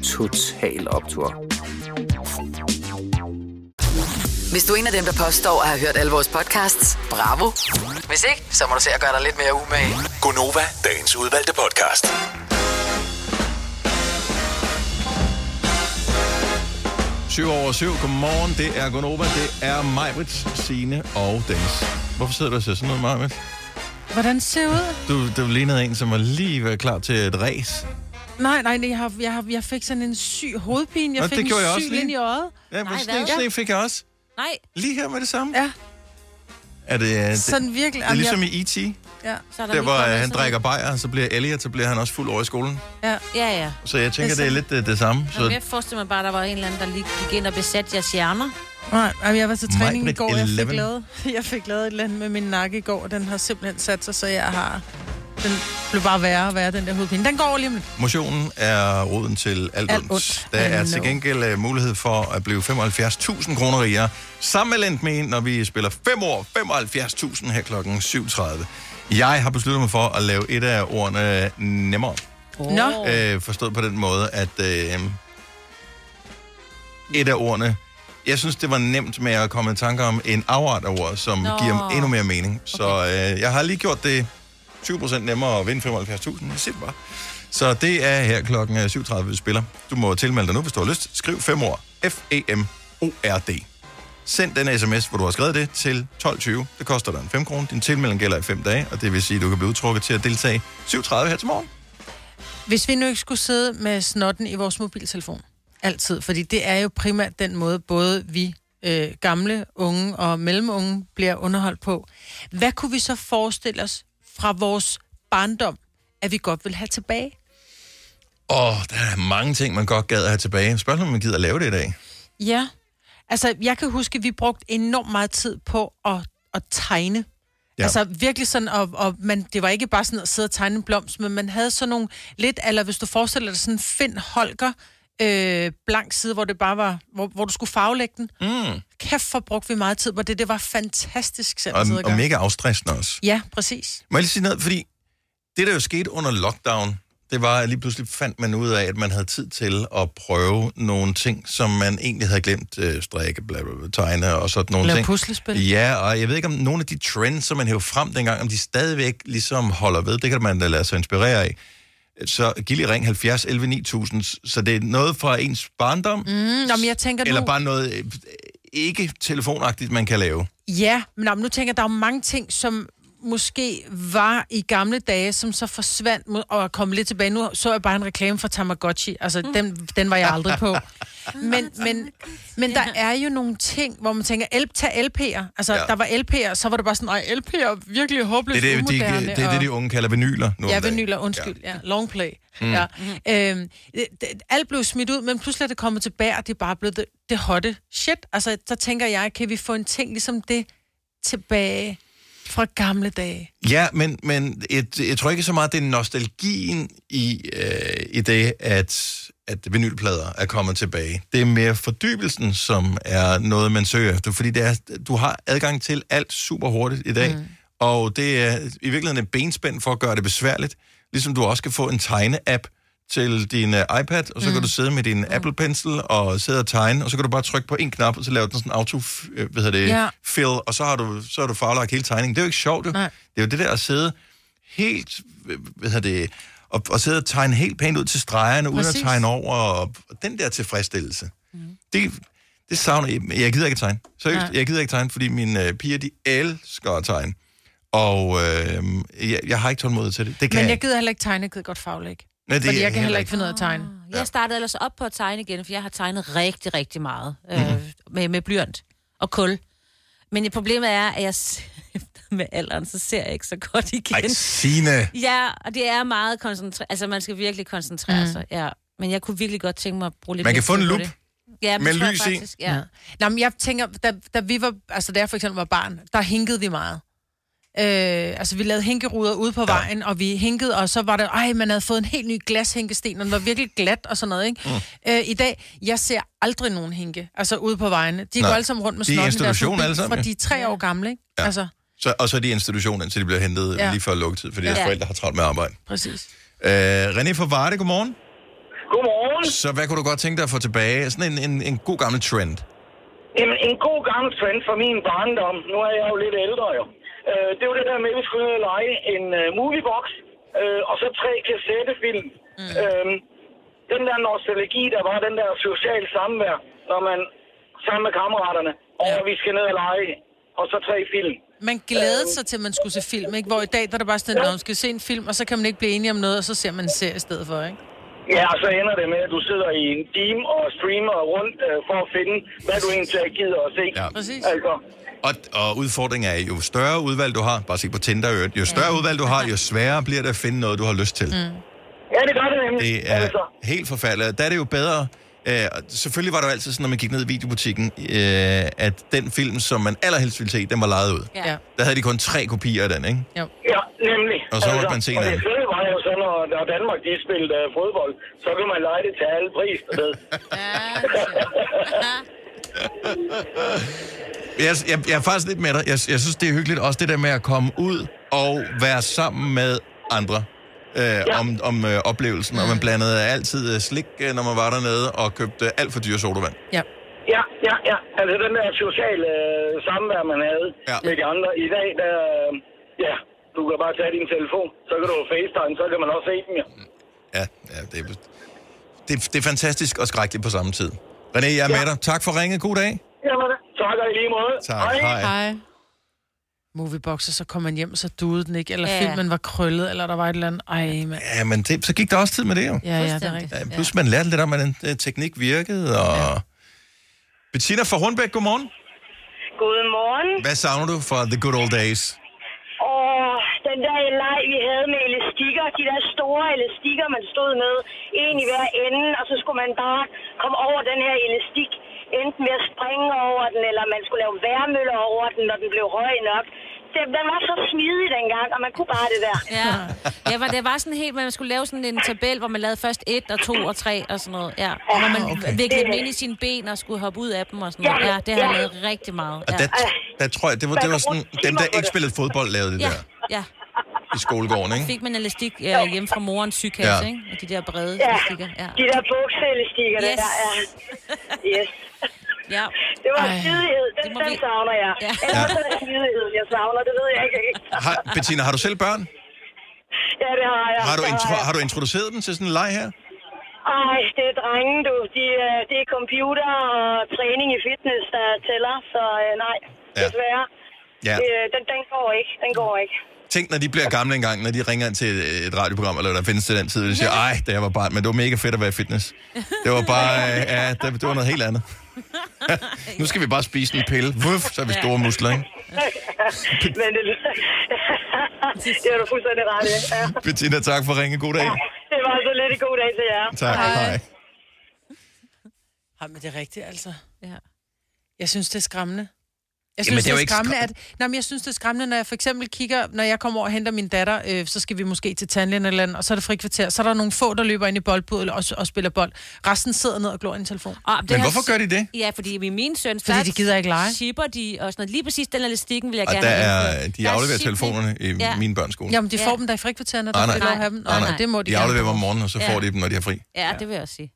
Total Optor. Hvis du er en af dem, der påstår at have hørt alle vores podcasts, bravo. Hvis ikke, så må du se at gøre dig lidt mere umage. Gonova, dagens udvalgte podcast. Syv over syv. Godmorgen. Det er Gonova. Det er Majbrits, Signe og Dennis. Hvorfor sidder du og ser sådan noget, Majbrit? Hvordan ser det ud? Du, du lignede en, som var lige ved klar til et race. Nej, nej, nej, jeg, har, jeg, har, jeg fik sådan en syg hovedpine. Jeg Nå, fik det en gjorde jeg syg også lige. ind i øjet. Ja, men en sådan en fik jeg også. Nej. Lige her med det samme. Ja. Er det, det, Sådan virkelig. det er ligesom jeg- i E.T., Ja. Så er der hvor øh, han drikker bajer, så bliver Elliot, så bliver han også fuld over i skolen. Ja, ja. ja. Så jeg tænker, Det er det er lidt det, det samme. Så... Så Jeg forestiller mig bare, at der var en eller anden, der lige gik ind og besatte jeres hjerner. Nej, jeg var til træning i går, jeg fik, 11. lavet, jeg fik lavet et eller andet med min nakke i går, og den har simpelthen sat sig, så jeg har... Den blev bare værre og værre, den der hovedpine. Den går lige om lidt. motionen er roden til alt, Alt ondt. ondt. Der er til gengæld uh, mulighed for at blive 75.000 kroner rigere. Sammen med Lent med, når vi spiller 5 år 75.000 her klokken 7.30. Jeg har besluttet mig for at lave et af ordene nemmere. Nå. Øh, forstået på den måde, at øh, et af ordene... Jeg synes, det var nemt med at komme i tanke om en afart af ord, som. Nå. giver endnu mere mening. Okay. Så øh, jeg har lige gjort det 20% nemmere at vinde 75.000. Jeg det bare. Så det er her klokken øh, 7.30, vi spiller. Du må tilmelde dig nu, hvis du har lyst. Skriv 5 ord. F-E-M-O-R-D. Send den sms, hvor du har skrevet det, til 12.20. Det koster dig en 5 kroner. Din tilmelding gælder i 5 dage, og det vil sige, at du kan blive udtrukket til at deltage 7.30 her til morgen. Hvis vi nu ikke skulle sidde med snotten i vores mobiltelefon, altid, fordi det er jo primært den måde, både vi øh, gamle, unge og mellemunge bliver underholdt på. Hvad kunne vi så forestille os fra vores barndom, at vi godt vil have tilbage? Og der er mange ting, man godt gad at have tilbage. Spørgsmålet, om man gider at lave det i dag. Ja. Altså, jeg kan huske, at vi brugte enormt meget tid på at, at tegne. Ja. Altså virkelig sådan, og, og man, det var ikke bare sådan at sidde og tegne en blomst, men man havde sådan nogle lidt, eller hvis du forestiller dig sådan Finn Holger øh, blank side, hvor det bare var, hvor, hvor du skulle farvelægge den. Mm. Kæft, for brugte vi meget tid på det. Det var fantastisk selv Og, og mega afstressende også. Ja, præcis. Må jeg lige sige noget? Fordi det, der jo skete under lockdown, det var, at lige pludselig fandt man ud af, at man havde tid til at prøve nogle ting, som man egentlig havde glemt. Øh, strikke, bla, bla, bla, tegne og sådan nogle Lave ting. puslespil. Ja, og jeg ved ikke, om nogle af de trends, som man hævde frem dengang, om de stadigvæk ligesom holder ved. Det kan man da lade sig inspirere af. Så lige ring 70 11 9000. Så det er noget fra ens barndom, Mm, nå, men jeg tænker eller nu... bare noget øh, ikke telefonagtigt, man kan lave. Ja, men nå, men nu tænker jeg, der er mange ting, som måske var i gamle dage, som så forsvandt og kommet lidt tilbage. Nu så jeg bare en reklame for Tamagotchi. Altså, mm. den, den var jeg aldrig på. Men, men, men der er jo nogle ting, hvor man tænker, L, tag LP'er. Altså, Ja. der var LP'er, så var det bare sådan, nej, LP'er er virkelig Det håbløst er det, de, umoderne. det, er det, de unge kalder vinyler nu Ja, vinyler, undskyld. Ja. ja long play. Mm. Mm. Ja. Øhm, det, det, alt blev smidt ud, men pludselig er det kommet tilbage, og det er bare blevet det, det hotte shit. Altså, så tænker jeg, kan vi få en ting ligesom det tilbage fra gamle dage? Ja, men, men jeg, jeg tror ikke så meget, det er nostalgien i, øh, i det, at, at vinylplader er kommet tilbage. Det er mere fordybelsen, som er noget, man søger efter, fordi det er, du har adgang til alt super hurtigt i dag, mm. og det er i virkeligheden et benspænd for at gøre det besværligt, ligesom du også kan få en tegne-app til din uh, iPad, og så mm. kan du sidde med din Apple Pencil og sidde og tegne, og så kan du bare trykke på en knap, og så laver den sådan auto, øh, hvad hedder det, Ja. fill, og så har du, så har du farvelagt hele tegningen. Det er jo ikke sjovt, jo. Nej. Det er jo det der at sidde helt, hvad hedder det, og, og sidde og tegne helt pænt ud til stregerne, uden at Præcis. tegne over, og, og den der tilfredsstillelse. Mm. Det, det savner jeg. Jeg gider ikke tegne. Seriøst, Nej. jeg gider ikke tegne, fordi mine øh, piger, de elsker at tegne. Og øh, jeg, jeg har ikke tålmodighed til det. Det kan Men jeg gider heller ikke tegne, jeg gider godt farvelæg. Nej, det Fordi jeg kan heller ikke. finde ud af at tegne. Jeg startede ellers op på at tegne igen, for jeg har tegnet rigtig, rigtig meget øh, med, med blyant og kul. Men det problemet er, at jeg med alderen, så ser jeg ikke så godt igen. Ej, Signe. Ja, og det er meget koncentreret. Altså, man skal virkelig koncentrere mm. sig. Ja. Men jeg kunne virkelig godt tænke mig at bruge lidt Man kan få en lup det. Ja, men med lys i. faktisk, Ja. Ja. Nå, men jeg tænker, da, da vi var, altså da jeg for eksempel var barn, der hinkede vi meget. Øh, altså vi lavede hinkeruder ude på ja. vejen, og vi hinkede, og så var det, ej, man havde fået en helt ny glashænkesten, og den var virkelig glat og sådan noget, ikke? Mm. Øh, I dag, jeg ser aldrig nogen hinke, altså ude på vejene. De Nej. går alle sammen rundt med De er snotten alle sammen, fra de er tre år gamle, ikke? Ja. Altså, Så, og så er de i institutionen, indtil de bliver hentet ja. Lige før lukketid, fordi Ja. deres forældre har travlt med arbejde. præcis. Øh, René fra Varde, godmorgen. Godmorgen. Så hvad kunne du godt tænke dig at få tilbage? Sådan en, en, en god gammel trend. Jamen, en god gammel trend for min barndom. Nu er jeg jo lidt ældre, jo. Øh, det var det der med, at vi skulle lege en uh, moviebox, øh, og så tre kassettefilm. Mm. Øh, den der nostalgi, der var den der social samvær, når man sammen med kammeraterne, og Ja. vi skal ned og lege, og så tre film. Man glædede sig til, at man skulle se film, ikke? Hvor i dag, der er det bare sådan, at man skal se en film, og så kan man ikke blive enige om noget, og så ser man en serie i stedet for, ikke? Ja, og så ender det med, at du sidder i en time og streamer rundt øh, for at finde, hvad du egentlig gider at se. Ja. Præcis. Altså, Og, og udfordringen er, jo større udvalg du har, bare se på Tinder, jo større udvalg du har, jo sværere bliver det at finde noget, du har lyst til. Mm. ja, det gør det nemlig. Det er Altså. helt forfærdeligt. Der er det jo bedre... Øh, selvfølgelig var det jo altid sådan, når man gik ned i videobutikken, øh, at den film, som man allerhelst ville se, den var lejet ud. Ja. Der havde de kun tre kopier af den, ikke? Jo. Ja, nemlig. Altså, Og så måtte man se en og anden. det fede var jo så, når, når Danmark de spillede uh, fodbold, så kunne man lege det til alle pris. ved. Jeg, jeg, jeg er faktisk lidt med dig. Jeg, jeg synes, det er hyggeligt også det der med at komme ud og være sammen med andre øh, ja. om, om øh, oplevelsen. Og man blandede altid øh, slik, øh, når man var dernede, og købte alt for dyre sodavand. Ja. ja, ja, ja. Altså den der sociale øh, samvær, man havde Ja. ja. med de andre. I dag, der, øh, ja, du kan bare tage din telefon, så kan du facetime, så kan man også se dem, ja. Ja, ja det, er, det, det er fantastisk og skrækkeligt på samme tid. René, jeg er ja. med dig. Tak for ringet. God dag. Jamen, Tak og i lige måde. Tak, hej. Hej. Moviebox, og så kom man hjem, og så duede den ikke, eller Ja. filmen var krøllet, eller der var et eller andet. Ej, mand. Ja, men det, så gik der også tid med det jo. Ja, ja, det er rigtigt. Ja, plus man lærte lidt om, hvordan øh, teknik virkede, og... Ja. Bettina fra Hornbæk, godmorgen. Godmorgen. Hvad savner du fra The Good Old Days? Og den der leg, vi havde med elastikker, de der store elastikker, man stod med, en i hver ende, og så skulle man bare komme over den her elastik, enten med at springe over den, eller man skulle lave værmøller over den, når den blev høj nok. Det, den var så smidig dengang, og man kunne bare det der. Ja. ja, var, det var sådan helt, man skulle lave sådan en tabel, hvor man lavede først et og to og tre og sådan noget. Ja. Og hvor man okay. viklede dem ind i sine ben og skulle hoppe ud af dem og sådan noget. Ja, det har jeg lavet rigtig meget. Og Ja. der, der tror jeg, det var, det var sådan, dem, der ikke spillede fodbold, lavede det Ja, der ja. i skolegården, ikke? Fik man elastik øh, hjemme fra morens sygekasse, Ja. ikke? Og de der brede Ja, elastikker. Ja. de der bukseelastikker, Yes. der er... Yes. Ja. Det var Ej, smidighed, den, det den savner jeg. Ja. Ja. Eller så er det smidighed, jeg savner, det ved jeg ikke. Har, Bettina, har du selv børn? Ja, det har jeg. Har du, Det intro, jeg. har du introduceret dem til sådan en leg her? Ej, det er drenge, du. De, øh, det er computer og træning i fitness, der tæller, så øh, nej, Ja. desværre. Ja. Øh, den, den går ikke, den går ikke. Tænk, når de bliver gamle engang, når de ringer ind til et, radioprogram, eller der findes til den tid, og de siger, ej, da jeg var barn, men det var mega fedt at være i fitness. Det var bare, øh, ja, det, det var noget helt andet. Nu skal vi bare spise en pille. Vuff, så er vi store muskler, ikke? Men det, det er du fuldstændig ret i. Ja. Bettina, tak for at ringe. God dag. Det var så lidt en god dag til jer. Tak, hej. Ej, men det er rigtigt, altså. Ja. Jeg synes, det er skræmmende. Jeg Jamen, synes, det er det er skræmmende, skræm- at... Nej, men jeg synes, det er skræmmende, når jeg for eksempel kigger, når jeg kommer over og henter min datter, øh, så skal vi måske til tandlægen eller andet, og så er det frikvarter, så er der nogle få, der løber ind i boldbuddet og, og spiller bold. Resten sidder ned og glor i en telefon. Ah, det har- Ja, fordi i min søn... Fordi de gider ikke lege. Shipper de og sådan noget. Lige præcis den elastikken vil jeg Og gerne der have er, de Der er afleverer shipping. telefonerne i Ja. min børns skole. Jamen, de får dem der i frikvartererne, der Nej, får de nej. lov at have dem. Nej, nej. Nej, det må de, De afleverer dem om morgenen, og så Ja. får de dem, når de har fri. Ja, det vil jeg også sige.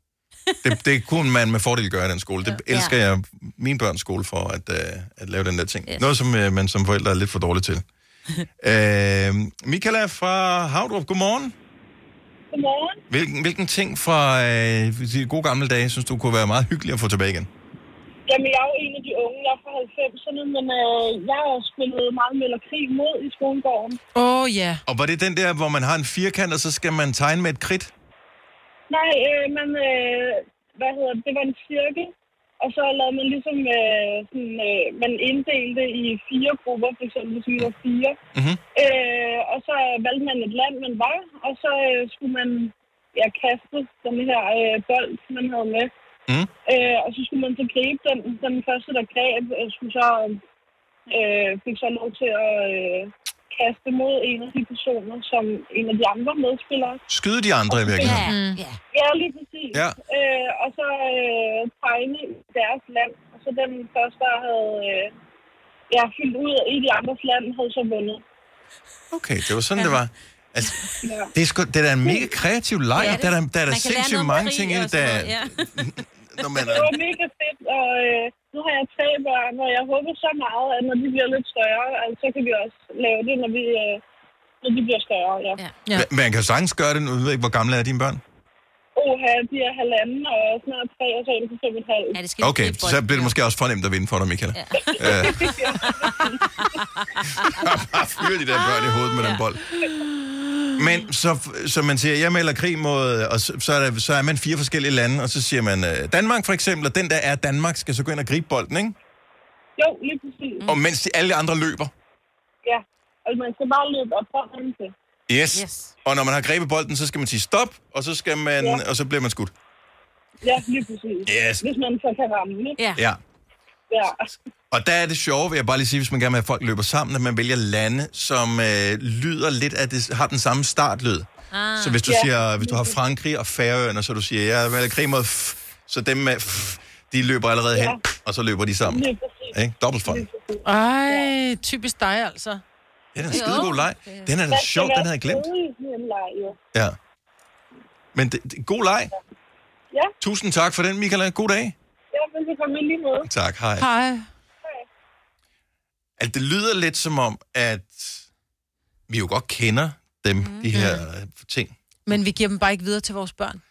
Det, det kunne man med fordel gøre i den skole. Det elsker jeg min børns skole for, at, uh, at lave den der ting. Yes. Noget, som uh, man som forældre er lidt for dårlig til. uh, Michaela fra Havdrup, godmorgen. Godmorgen. Hvilken, hvilken ting fra uh, de gode gamle dage, synes du kunne være meget hyggelig at få tilbage igen? Jamen, jeg er jo en af de unge, jeg er fra 90'erne, men øh, jeg har spillet meget Melder Krig mod i skolegården. Åh, oh, ja. Og var det den der, hvor man har en firkant, og så skal man tegne med et kridt? Nej, øh, man, øh, hvad hedder det, det var en cirkel, og så lavede man ligesom, øh, sådan, øh, man inddelte i fire grupper, for eksempel hvis vi var fire. Mm-hmm. Øh, og så valgte man et land, man var, og så øh, skulle man ja, kaste den her øh, bold, man havde med. Mm. Øh, og så skulle man så gribe den. Den første, der greb, øh, skulle så, øh, fik så lov til at øh, kaste mod en af de personer, som en af de andre medspillere. Skyde de andre i virkeligheden? Ja, ja. ja lige præcis. Ja. Øh, og så øh, tegne i deres land. Og så den første, der havde øh, ja, fyldt ud i de andres land, havde så vundet. Okay, det var sådan, ja. det var. Altså, Ja. det er, sgu, det er da en mega kreativ leg. Ja, det- der er, der, der er sindssygt mange ting i og det. Der, ja. når man, Det var mega fedt, og øh, nu har jeg tre børn, og jeg håber så meget, at når de bliver lidt større, altså, så kan vi også lave det, når, vi, øh, når de bliver større. Ja. ja. ja. Man kan sagtens gøre det. Nu ved jeg ikke, hvor gamle er dine børn? Oha, de er halvanden og snart tre, og så er det på fem og et halvt. Ja, det skal Okay, så bliver det måske også for nemt at vinde for dig, Michael. Ja. Øh, bare fyre de der børn i hovedet med den bold. Men så, så man siger, jeg melder krig mod, og så, så, er der, så er man fire forskellige lande, og så siger man, øh, Danmark for eksempel, og den der er Danmark, skal så gå ind og gribe bolden, ikke? Jo, lige præcis. Mm. Og mens de alle andre løber. Ja, altså man skal bare løbe op for den til. Yes. yes. Og når man har grebet bolden, så skal man sige stop, og så skal man, Ja. ja. og så bliver man skudt. Ja, lige præcis. Yes. Hvis man så kan ramme, ikke? Ja. Ja. Ja. Og der er det sjove, vil jeg bare lige sige, hvis man gerne vil have, at folk løber sammen, at man vælger lande, som øh, lyder lidt af det, har den samme startlyd. Ah. Så hvis du Ja. siger, hvis du har Frankrig og Færøerne, så du siger, jeg vil have krig mod f, så dem med f, de løber allerede hen, og så løber de sammen. Ikke? Dobbelt fun. Ej, typisk dig altså. Det er en skidegod leg. Den er da sjov, den havde jeg glemt. Ja. Men det, det, god leg. Ja. Tusind tak for den, Michaela. God dag. Ja, velkommen lige måde. Tak, hej. Hej. Altså, det lyder lidt som om, at vi jo godt kender dem, mm. de her ting. Men vi giver dem bare ikke videre til vores børn.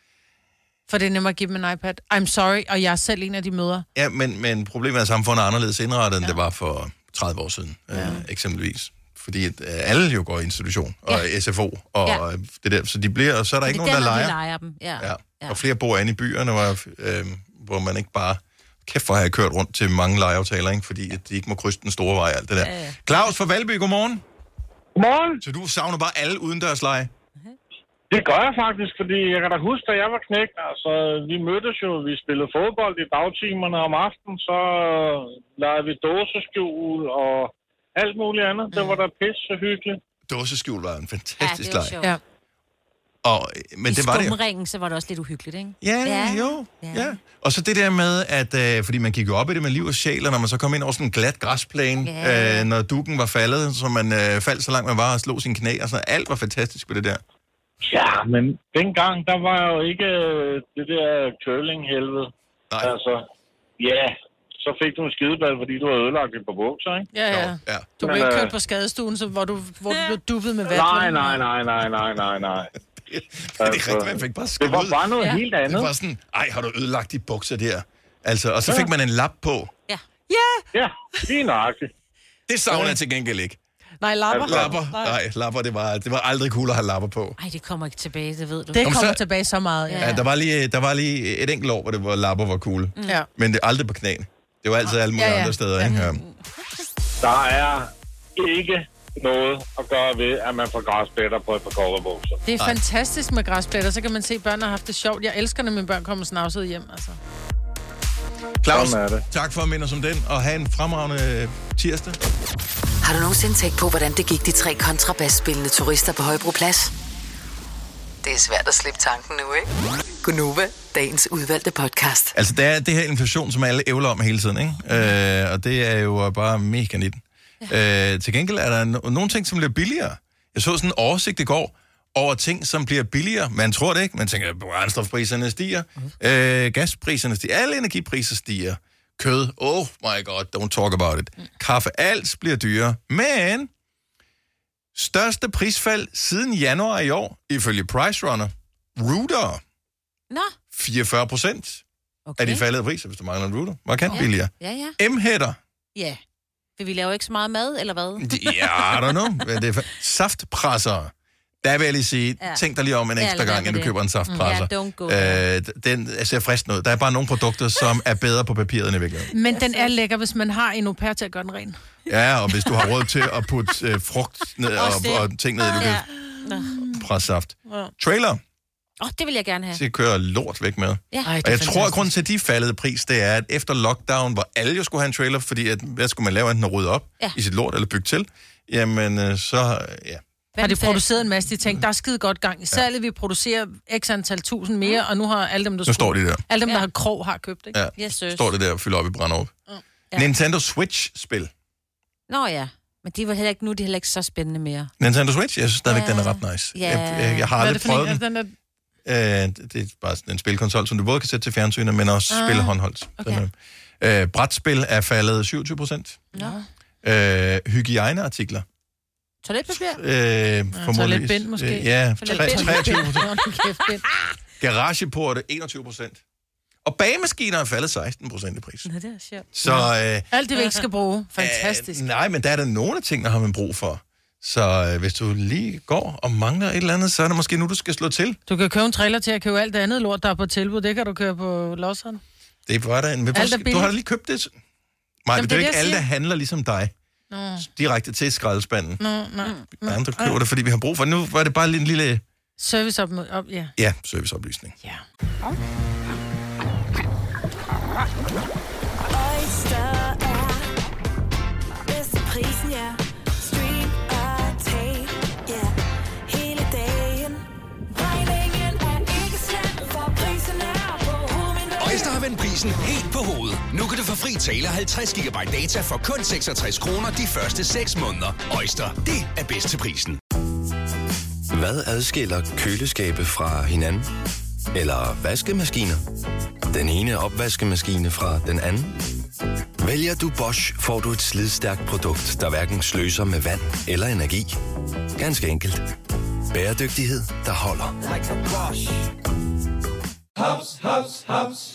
For det er nemmere at give dem en iPad. I'm sorry, og jeg er selv en af de møder. Ja, men, men problemet er, at samfundet er anderledes indrettet, end det var for 30 år siden, ja. øh, eksempelvis. Fordi at, øh, alle jo går i institution, og ja. SFO, og Ja. det der, så de bliver, og så er der Og ikke nogen, der derfor, leger. vi leger dem. Ja. Ja. ja. Og flere bor inde i byerne, hvor, øh, hvor man ikke bare... Kæft for at have kørt rundt til mange legeaftaler, ikke? fordi at de ikke må krydse den store vej, alt det der. Ja, ja. Claus fra Valby, godmorgen. Godmorgen. Så du savner bare alle udendørsleje? Det gør jeg faktisk, fordi jeg kan da huske, da jeg var knægt, altså, vi mødtes jo, vi spillede fodbold i dagtimerne om aftenen, så legede vi dåseskjul og alt muligt andet. Det var da pisse hyggeligt. Dåseskjul var en fantastisk Ja, det var leg. sjovt. Ja. Og, men I det var det skumringen, så var det også lidt uhyggeligt, ikke? Ja, ja, jo. Ja. Og så det der med, at øh, fordi man gik jo op i det med liv og sjæl, og når man så kom ind over sådan en glat græsplæne, Ja. øh, når dukken var faldet, så man øh, faldt så langt man var og slog sin knæ, og så alt var fantastisk ved det der. Ja, men dengang, der var jo ikke øh, det der curling-helvede. Nej. Altså, ja, så fik du en skideball, fordi du havde ødelagt et par bukser, ikke? Ja, ja. ja. Du blev Men, ikke øh, kørt på skadestuen, så, hvor, du, hvor du blev dubbet med vand. Nej, nej, nej, nej, nej, nej, nej. Det er rigtigt, man fik bare det var bare noget Ja. helt andet. Det var sådan, ej, har du ødelagt de bukser der? Altså, og så Ja. fik man en lap på. Ja! Ja, lige nøjagtigt. Det savner jeg til gengæld ikke. Nej, lapper. Lapper, nej, lapper, det var, det var aldrig cool at have lapper på. Ej, det kommer ikke tilbage, det ved du. Det kommer så- tilbage så meget, ja. Ja, der var lige, der var lige et enkelt år, hvor det var lapper var cool. Ja. Men det er aldrig på knæene. Det var altid alle mulige Ja, ja. andre steder, ikke? Ja. Der er ikke noget at gøre ved, at man får græspletter på et par korterbukser. Det er fantastisk med græspletter, så kan man se, at børnene har haft det sjovt. Jeg elsker, når mine børn kommer snavset hjem, altså. Claus, tak for at minde os om den, og have en fremragende øh, tirsdag. Har du nogensinde tænkt på, hvordan det gik de tre kontrabasspillende turister på Højbroplads? Det er svært at slippe tanken nu, ikke? Gunova, dagens udvalgte podcast. Altså, der er det her inflation, som alle ævler om hele tiden, ikke? Øh, og det er jo bare mega 19. Øh, til gengæld er der no- nogle ting, som bliver billigere. Jeg så sådan en oversigt i går over ting, som bliver billigere. Man tror det ikke. Man tænker, at brændstofpriserne stiger, øh, gaspriserne stiger, alle energipriser stiger. Kød, oh my god, don't talk about it. Kaffe, alt bliver dyrere. Men største prisfald siden januar i år, ifølge Price Runner, Router, Nå, 44 procent okay. af de faldede priser, hvis du mangler en router. Markant Ja. billigere. ja, ja. M-hætter, Ja. For vi laver ikke så meget mad, eller hvad? ja, I don't know. Det er fa- saftpresser. Der vil jeg lige sige, Ja. tænk dig lige om en Ja, ekstra være gang, inden du køber en saftpresser. Ja, don't go øh, den ser fristende ud. Der er bare nogle produkter, som er bedre på papiret end i virkeligheden. Men den er lækker, hvis man har en au pair til at gøre den ren. Ja, og hvis du har råd til at putte øh, frugt ned og, og ting ned, i, du kan Nå. presse saft. Ja. Trailer, Åh, oh, det vil jeg gerne have. så kører lort væk med. Ja. Ej, Og jeg tror, at grunden til, at de faldede pris, det er, at efter lockdown, hvor alle jo skulle have en trailer, fordi at, hvad skulle man lave, enten at rydde op Ja. ja. i sit lort eller bygge til, jamen øh, så, ja. Har de produceret en masse, de tænkte, der er skide godt gang i salget, vi producerer x antal tusind mere, og nu har alle dem, der Nu står de der. Alle dem, der har krog, har købt, ikke? ja. Yes, står det der og fylder op i Brandrup. Ja. Ja. Nintendo Switch-spil. Nå ja, men de var heller ikke, nu er de heller ikke så spændende mere. Nintendo Switch, jeg synes stadigvæk, Ja. den er ret nice. Ja. Jeg, jeg, jeg har er aldrig prøvet en? den. Den er... Øh, det er bare sådan en spilkonsol, som du både kan sætte til fjernsynet, men også Ah, spille håndholdt. okay. Øh, brætspil er faldet 27 procent. Nå. Øh, hygiejneartikler. Toiletpapir? Øh, formodentlig- Toiletbind måske? Øh, ja, For tre- lidt 23 bind. Hold nu kæft, bind. Garageporte 21 procent. Og bagemaskiner er faldet 16 procent i pris. Nå, det er sjovt. Så øh, Alt det, vi ikke skal bruge. Fantastisk. Øh, nej, men der er der nogle af tingene, har man brug for. Så øh, hvis du lige går og mangler et eller andet, så er det måske nu, du skal slå til. Du kan købe en trailer til at købe alt det andet lort, der er på tilbud. Det kan du køre på losseren. Det var der en... Er du har da lige købt det. Nej, det er jo ikke alle, der handler ligesom dig. Nå, Direkte til skraldespanden. nå. Der er andre, køber det, fordi vi har brug for det. Nu var det bare lige en lille... Service op, op ja. Ja, serviceoplysning. Ja. Oyster er bedst til prisen, ja. Vendt prisen helt på hovedet. Nu kan du få fri tale 50 GB data for kun 66 kroner de første 6 måneder. Øjster, det er bedst til prisen. Hvad adskiller køleskabe fra hinanden? Eller vaskemaskiner? Den ene opvaskemaskine fra den anden? Vælger du Bosch, får du et slidstærkt produkt, der hverken sløser med vand eller energi. Ganske enkelt. Bæredygtighed, der holder. haps, haps, haps.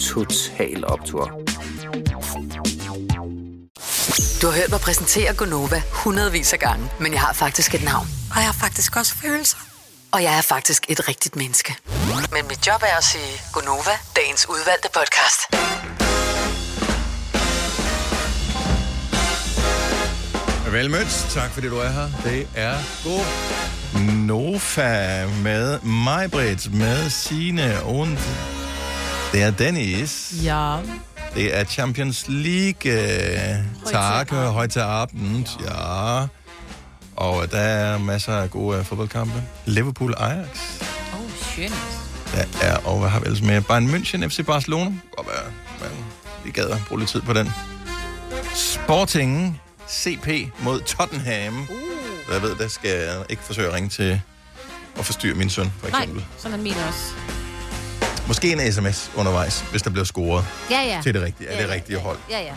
Total Optor. Du har hørt mig præsentere Gonova hundredvis af gange, men jeg har faktisk et navn. Og jeg har faktisk også følelser. Og jeg er faktisk et rigtigt menneske. Men mit job er at sige Gonova, dagens udvalgte podcast. Velmødt. Tak fordi du er her. Det er god Nofa med mig, Britt, med Signe og det er Dennis. Ja. Det er Champions League. øh, Tak, høj til Abend. Ja. Og der er masser af gode øh, fodboldkampe. Liverpool Ajax. Oh, shit. Der er, og hvad har vi ellers med? Bayern München, FC Barcelona. Godt være, men vi gad at bruge lidt tid på den. Sporting CP mod Tottenham. Uh. Jeg ved, der skal jeg ikke forsøge at ringe til at forstyrre min søn, for Nej, eksempel. sådan er min også. Måske en sms undervejs, hvis der bliver scoret Ja, ja. til det rigtige, af Ja, det ja, rigtige hold. Ja, ja.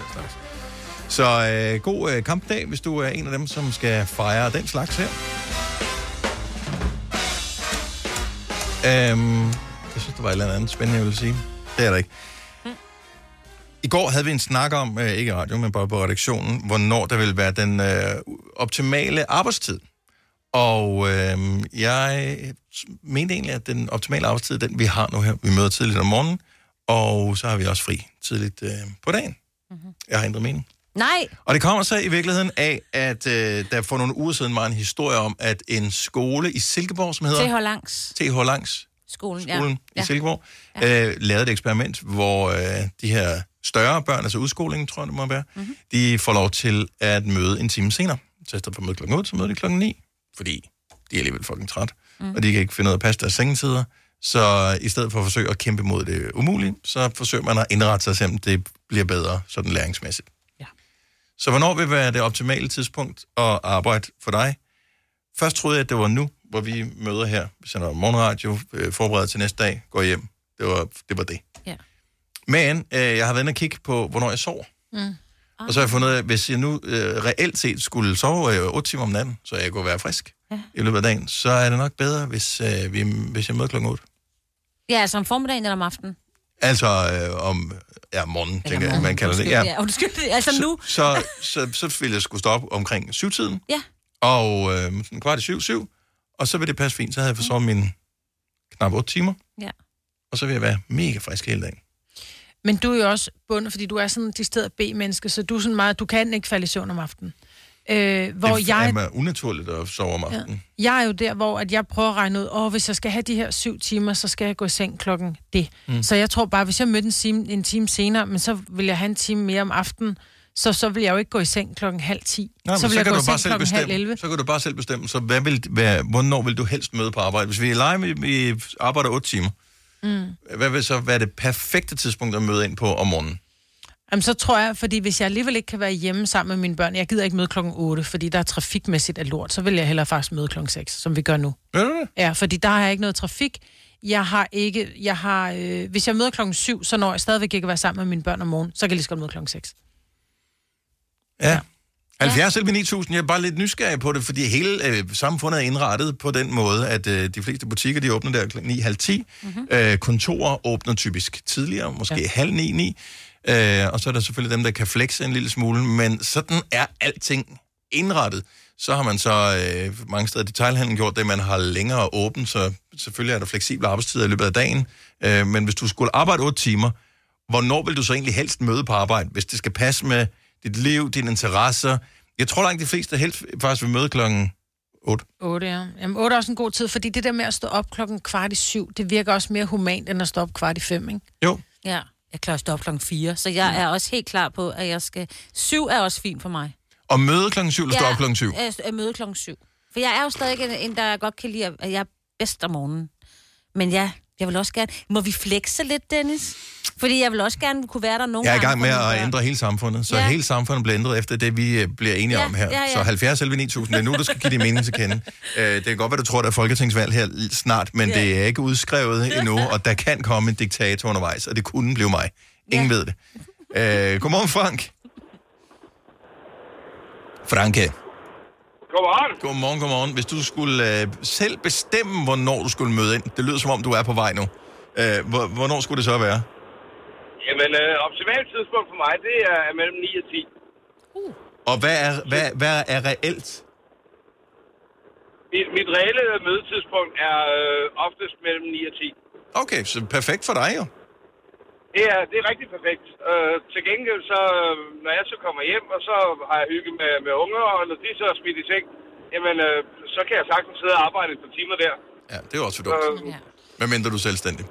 Så øh, god øh, kampdag, hvis du er en af dem, som skal fejre den slags her. Øhm, jeg synes, der var et eller andet spændende, jeg ville sige. Det er der ikke. I går havde vi en snak om, øh, ikke radio, men bare på redaktionen, hvornår der ville være den øh, optimale arbejdstid. Og øh, jeg mente egentlig, at den optimale arbejdstid, den vi har nu her, vi møder tidligt om morgenen, og så har vi også fri tidligt øh, på dagen. Mm-hmm. Jeg har ændret mening. Nej. Og det kommer så i virkeligheden af, at øh, der for nogle uger siden var en historie om, at en skole i Silkeborg, som hedder... TH Langs. TH Langs Skolen, skolen ja. i Silkeborg, ja. øh, lavede et eksperiment, hvor øh, de her større børn, altså udskolingen, tror jeg det må være, mm-hmm. de får lov til at møde en time senere. Så i stedet for at møde klokken 8, så møder de klokken 9, fordi de er alligevel fucking træt, mm. og de kan ikke finde ud af at passe deres sengetider. Så i stedet for at forsøge at kæmpe mod det umulige, så forsøger man at indrette sig, så det bliver bedre sådan læringsmæssigt. Ja. Så hvornår vil være det optimale tidspunkt at arbejde for dig? Først troede jeg, at det var nu, hvor vi møder her. Sender morgenradio, øh, forbereder til næste dag, går hjem. Det var det. Var det. Ja. Men øh, jeg har været inde og kigge på, hvornår jeg sover. Mm. Og så har jeg fundet ud af, at hvis jeg nu øh, reelt set skulle sove øh, 8 timer om natten, så jeg kunne være frisk ja. i løbet af dagen, så er det nok bedre, hvis, øh, vi, hvis jeg møder klokken 8. Ja, altså om formiddagen eller om aftenen. Altså øh, om ja, morgen, tænker jeg, man kalder det. Undskyld, ja, undskyld. Altså nu. Så, så, så, så ville jeg skulle stå op omkring syvtiden. Ja. Og øh, sådan kvart i syv, syv. Og så vil det passe fint. Så havde jeg forsovet mine knap 8 timer. Ja. Og så vil jeg være mega frisk hele dagen. Men du er jo også bundet, fordi du er sådan de steder B-menneske, så du er sådan meget, du kan ikke falde i søvn om aftenen. Øh, hvor det jeg, er unaturligt at sove om aftenen. jeg er jo der, hvor at jeg prøver at regne ud, åh, hvis jeg skal have de her syv timer, så skal jeg gå i seng klokken det. Mm. Så jeg tror bare, hvis jeg mødte en time, en time senere, men så vil jeg have en time mere om aftenen, så, så vil jeg jo ikke gå i seng klokken halv ti. Nej, så vil så, jeg kan gå du bare selv bestemme. Så kan du bare selv bestemme. Så hvad vil, hvad, hvornår vil du helst møde på arbejde? Hvis vi er live, vi, vi arbejder 8 timer. Mm. Hvad vil så være det perfekte tidspunkt at møde ind på om morgenen? Jamen, så tror jeg, fordi hvis jeg alligevel ikke kan være hjemme sammen med mine børn, jeg gider ikke møde klokken 8, fordi der er trafikmæssigt af lort, så vil jeg hellere faktisk møde klokken 6, som vi gør nu. Ja, det? Ja, fordi der har jeg ikke noget trafik. Jeg har ikke, jeg har, øh, hvis jeg møder klokken 7, så når jeg stadigvæk ikke at være sammen med mine børn om morgenen, så kan jeg lige så godt møde klokken 6. Ja. 70 eller 9000, jeg er bare lidt nysgerrig på det, fordi hele øh, samfundet er indrettet på den måde, at øh, de fleste butikker, de åbner der kl. 9.30. Mm-hmm. Øh, kontorer åbner typisk tidligere, måske ja. halv 9, 9. Øh, og så er der selvfølgelig dem, der kan flexe en lille smule, men sådan er alting indrettet. Så har man så øh, mange steder i detailhandlen gjort det, man har længere åbent, så selvfølgelig er der fleksible arbejdstider i løbet af dagen. Øh, men hvis du skulle arbejde 8 timer, hvornår vil du så egentlig helst møde på arbejde, hvis det skal passe med dit liv, dine interesser? Jeg tror langt de fleste helst faktisk vil møde klokken 8. 8, ja. Jamen, 8 er også en god tid, fordi det der med at stå op klokken kvart i syv, det virker også mere humant, end at stå op kvart i fem, ikke? Jo. Ja, jeg klarer at stå op klokken 4, så jeg er også helt klar på, at jeg skal... 7 er også fint for mig. Og møde klokken 7 eller stå op klokken 7? Jeg, jeg møde klokken 7. For jeg er jo stadig en, en, der godt kan lide, at jeg er bedst om morgenen. Men ja, Jeg vil også gerne... Må vi flexe lidt, Dennis? Fordi jeg vil også gerne kunne være der nogle Jeg er i gang med at ændre hele samfundet, så Ja. ja. hele samfundet bliver ændret efter det, vi øh, bliver enige Ja, om her. ja, ja. Så 70 11 9000, det er nu, du skal give din mening til kende. Øh, det kan godt være, du tror, der er folketingsvalg her snart, men Ja. det er ikke udskrevet endnu, og der kan komme en diktator undervejs, og det kunne blive mig. Ingen ved det. Øh, godmorgen, Frank. Franke. Godmorgen. Godmorgen, godmorgen. Hvis du skulle øh, selv bestemme, hvornår du skulle møde ind, det lyder som om, du er på vej nu. Øh, hvor, hvornår skulle det så være? Jamen, øh, optimalt tidspunkt for mig, det er mellem 9 og 10. Og hvad er, hvad, hvad er reelt? Mit, mit reelle mødetidspunkt er øh, oftest mellem 9 og 10. Okay, så perfekt for dig jo. Det er, det er rigtig perfekt. Øh, til gengæld, så, øh, når jeg så kommer hjem, og så har jeg hygget med, med unger, og når de så er smidt i seng, jamen, øh, så kan jeg sagtens sidde og arbejde et par timer der. Ja, det er også for dumt. Øh, Hvad mindre du er selvstændig?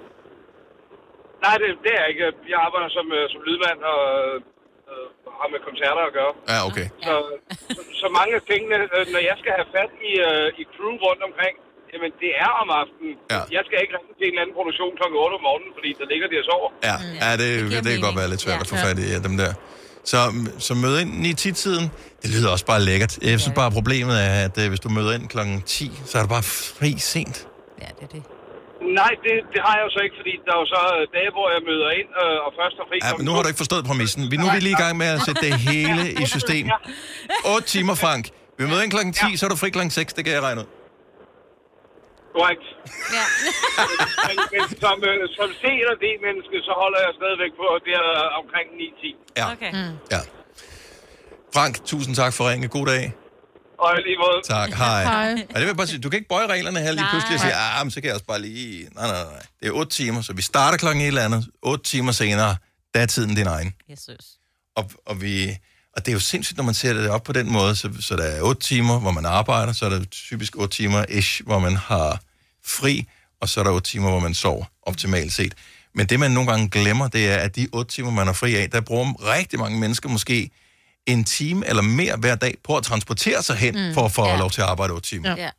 nej, det, det er jeg ikke. Jeg arbejder som, øh, som lydmand og øh, har med koncerter at gøre. Ja, okay. Så, så, så mange af tingene, øh, når jeg skal have fat i, øh, i crew rundt omkring, jamen det er om aftenen. Ja. Jeg skal ikke ringe til en eller anden produktion kl. 8 om morgenen, fordi der ligger de og sover. Ja, ja det, det, det kan godt være lidt svært Ja. at få fat i ja, dem der. Så, så møde ind 9-10-tiden, det lyder også bare lækkert. Jeg synes bare, problemet er, at øh, hvis du møder ind klokken 10, så er det bare fri sent. Nej, det, det har jeg jo så ikke, fordi der er jo så øh, dage, hvor jeg møder ind øh, og først har fri Ja, men nu har du ikke forstået præmissen. Vi, nu er vi lige i gang med at sætte det hele i system. 8 timer, Frank. Vi møder ind klokken 10, så er du fri klokken 6, det kan jeg regne ud. Korrekt. Ja. men, men som, øh, som C eller D-menneske, så holder jeg stadigvæk på der øh, omkring 9-10. Ja. Okay. Mm. Ja. Frank, tusind tak for ringe. God dag. Og lige måde. Tak, hej. Hej. Og det vil jeg bare sige, du kan ikke bøje reglerne her lige Nej. pludselig og sige, ah, men så kan jeg også bare lige... Nej, nej, nej. Det er 8 timer, så vi starter klokken et eller andet. 8 timer senere, der er tiden din egen. Jesus. Og, og, vi, og det er jo sindssygt, når man ser det op på den måde, så, så der er 8 timer, hvor man arbejder, så er der typisk 8 timer ish, hvor man har fri, og så er der 8 timer, hvor man sover, optimalt set. Men det, man nogle gange glemmer, det er, at de 8 timer, man er fri af, der bruger rigtig mange mennesker måske en time eller mere hver dag på at transportere sig hen, Mm. for at få Ja. ja. lov til at arbejde 8 timer. Ja.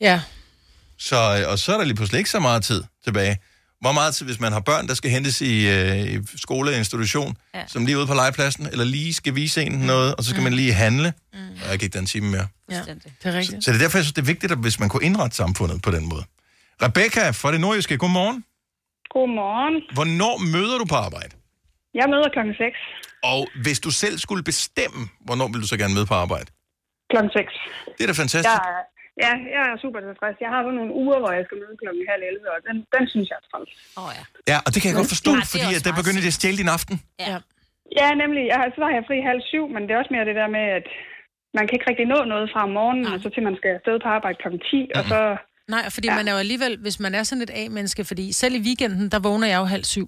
Ja. Så, øh, og så er der lige pludselig ikke så meget tid tilbage. Hvor meget hvis man har børn, der skal hentes i, øh, i skole eller institution, Ja. som lige ude på legepladsen, eller lige skal vise en noget, og så skal mm. man lige handle, mm. og jeg gik den time mere. Ja, det er rigtigt. Så det er derfor, jeg synes, det er vigtigt, at hvis man kunne indrette samfundet på den måde. Rebecca fra det nordjyske, godmorgen. Godmorgen. Hvornår møder du på arbejde? Jeg møder klokken 6. Og hvis du selv skulle bestemme, hvornår vil du så gerne møde på arbejde? Klokken 6. Det er da fantastisk. Jeg, er- ja, jeg er super tilfreds. Jeg har sådan nogle uger, hvor jeg skal møde klokken halv 11, og den, den synes jeg er træls. Åh oh, ja. Ja, og det kan jeg godt forstå, Ja, det fordi at der begynder det at stjæle din aften. Ja. Ja, nemlig. Jeg har, så har jeg fri halv syv, men det er også mere det der med, at man kan ikke rigtig nå noget fra om morgenen, og så til man skal afsted på arbejde klokken 10, og så... Nej, fordi ja. man er jo alligevel, hvis man er sådan et A-menneske, fordi selv i weekenden, der vågner jeg jo halv syv.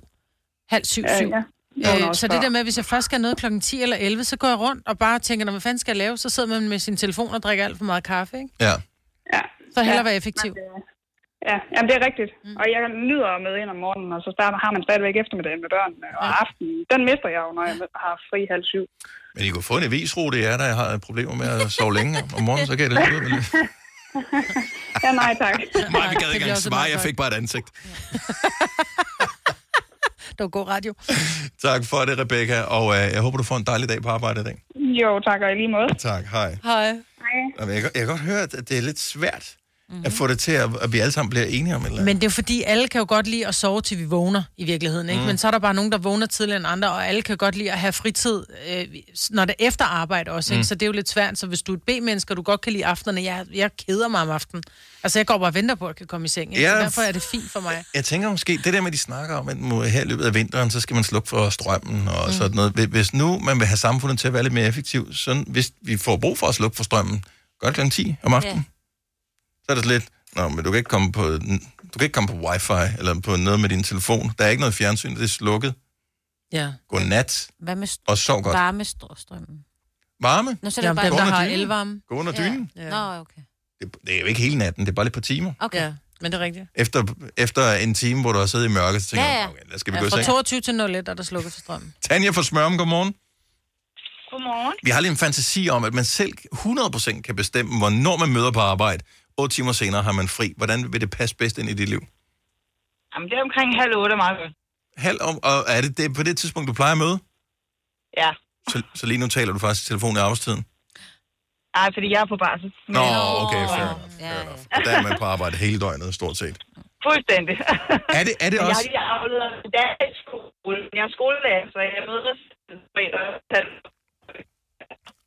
Halv syv, Ja, syv. ja. Vågner Øh, så det der med, hvis jeg først skal noget klokken 10 eller 11, så går jeg rundt og bare tænker, "Nå, hvad fanden skal jeg lave? Så sidder man med sin telefon og drikker alt for meget kaffe, ikke? Ja. Så hellere Ja. være effektiv. Men, Ja, jamen det er rigtigt. Mm. Og jeg nyder at møde ind om morgenen, og så starter, har man stadigvæk eftermiddagen med børnene. Og aftenen, den mister jeg jo, når jeg har fri halv syv. Men I kunne få en avisrute, jeg er der jeg har problemer med at sove længe om morgenen, så kan jeg det lidt ja, nej tak. Nej, vi gad ikke engang svare, jeg fik bare et ansigt. Det var god radio. Tak for det, Rebecca, og øh, jeg håber, du får en dejlig dag på arbejde i dag. Jo, tak og i lige måde. Tak, hej. Hej. Hej. Jeg kan, jeg kan godt høre, at det er lidt svært mm-hmm. at få det til, at, at vi alle sammen bliver enige om et eller andet. Men det er fordi, alle kan jo godt lide at sove, til vi vågner i virkeligheden, ikke? Mm. Men så er der bare nogen, der vågner tidligere end andre, og alle kan godt lide at have fritid, øh, når det er efter arbejde også, ikke? Mm. Så det er jo lidt svært. Så hvis du er et B-menneske, og du godt kan lide aftenerne, jeg, jeg keder mig om aftenen. Altså, jeg går bare og venter på, at jeg kan komme i seng, ikke? Ja, Så derfor er det fint for mig. Jeg tænker måske, det der med, at de snakker om, at må- her i løbet af vinteren, så skal man slukke for strømmen og mm. sådan noget. Hvis- nu man vil have samfundet til at være lidt mere effektiv, så hvis vi får brug for at slukke for strømmen, gør det kl. 10 om aftenen. Ja. Så er det lidt, Nå, men du kan ikke komme på, du kan ikke komme på wifi eller på noget med din telefon. Der er ikke noget fjernsyn, det er slukket. Ja. Godnat. Hvad med st- Og sov godt. varmestrømmen? Varme? Nå, så er det Jamen, bare... dem, der har dynen. elvarme. Gå under dynen. Ja. Nå, okay. Det er jo ikke hele natten, det er bare lidt på timer. Okay. Ja, men det er rigtigt. Efter, efter en time, hvor du har siddet i mørket, så tænker Ja, ja, ja. ja. okay, der skal vi Ja, gå i fra seng. 22 til 01 er der slukket for strømmen. Tanja fra Smørum, godmorgen. Godmorgen. Vi har lige en fantasi om, at man selv 100% kan bestemme, hvornår man møder på arbejde, 8 timer senere har man fri. Hvordan vil det passe bedst ind i dit liv? Jamen, det er omkring halv otte er meget godt. Halv om, og er det, det på det tidspunkt, du plejer at møde? Ja. Så, så lige nu taler du faktisk i telefon i arbejdstiden? Ej, fordi jeg er på barsel. Nå, okay, fair enough. Fair enough. Og der er man på arbejde hele døgnet, stort set. Fuldstændig. Er det, er det også? Jeg har lige afleveret en dag i skole. Jeg er skolelærer, så jeg møder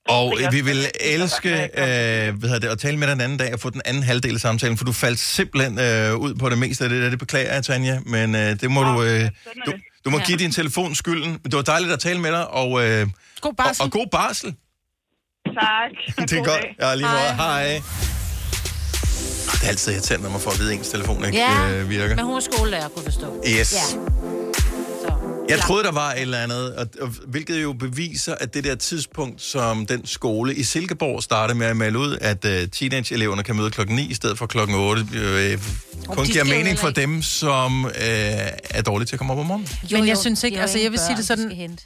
Og vi vil elske øh, hvad hedder det, at tale med dig en anden dag og få den anden halvdel af samtalen, for du faldt simpelthen øh, ud på det meste af det der. Det beklager jeg, Tanja, men øh, det må du, øh, du... Du må Ja. give din telefon skylden. Men Det var dejligt at tale med dig, og, øh, God barsel. og, og god barsel. Tak. Det er godt. Ja, lige måde. Hej. Hej. Det er altid irriterende, når man får at vide, at ens telefon ikke Ja, øh, virker. men hun er skolelærer, kunne forstå. Yes. Ja. Jeg troede, der var et eller andet, og, og, hvilket jo beviser, at det der tidspunkt, som den skole i Silkeborg startede med at melde ud, at uh, teenage-eleverne kan møde klokken 9 i stedet for klokken 8, øh, kun de giver jo mening for dem, som øh, er dårlige til at komme op om morgenen. Men jeg jo, synes ikke, altså jeg vil sige det de sådan.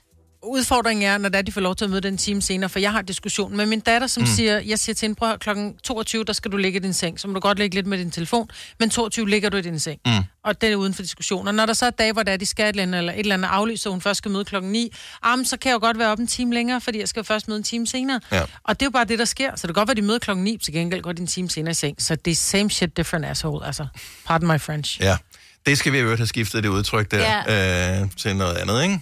Udfordringen er, når det er, de får lov til at møde den time senere, for jeg har diskussion med min datter, som Mm. siger, jeg siger til hende, prøv klokken 22, der skal du ligge i din seng, så må du godt ligge lidt med din telefon, men 22 ligger du i din seng. Mm. Og det er uden for diskussion. Og når der så er dage, hvor der er, de skal et eller andet, eller et eller andet aflyst, så hun først skal møde klokken 9, ah, så kan jeg jo godt være op en time længere, fordi jeg skal først møde en time senere. Ja. Og det er jo bare det, der sker. Så det kan godt være, de møder klokken 9, til gengæld går de en time senere i seng. Så det er same shit, different asshole. Altså, pardon my French. Ja, det skal vi jo have skiftet det udtryk der øh, til noget andet, ikke?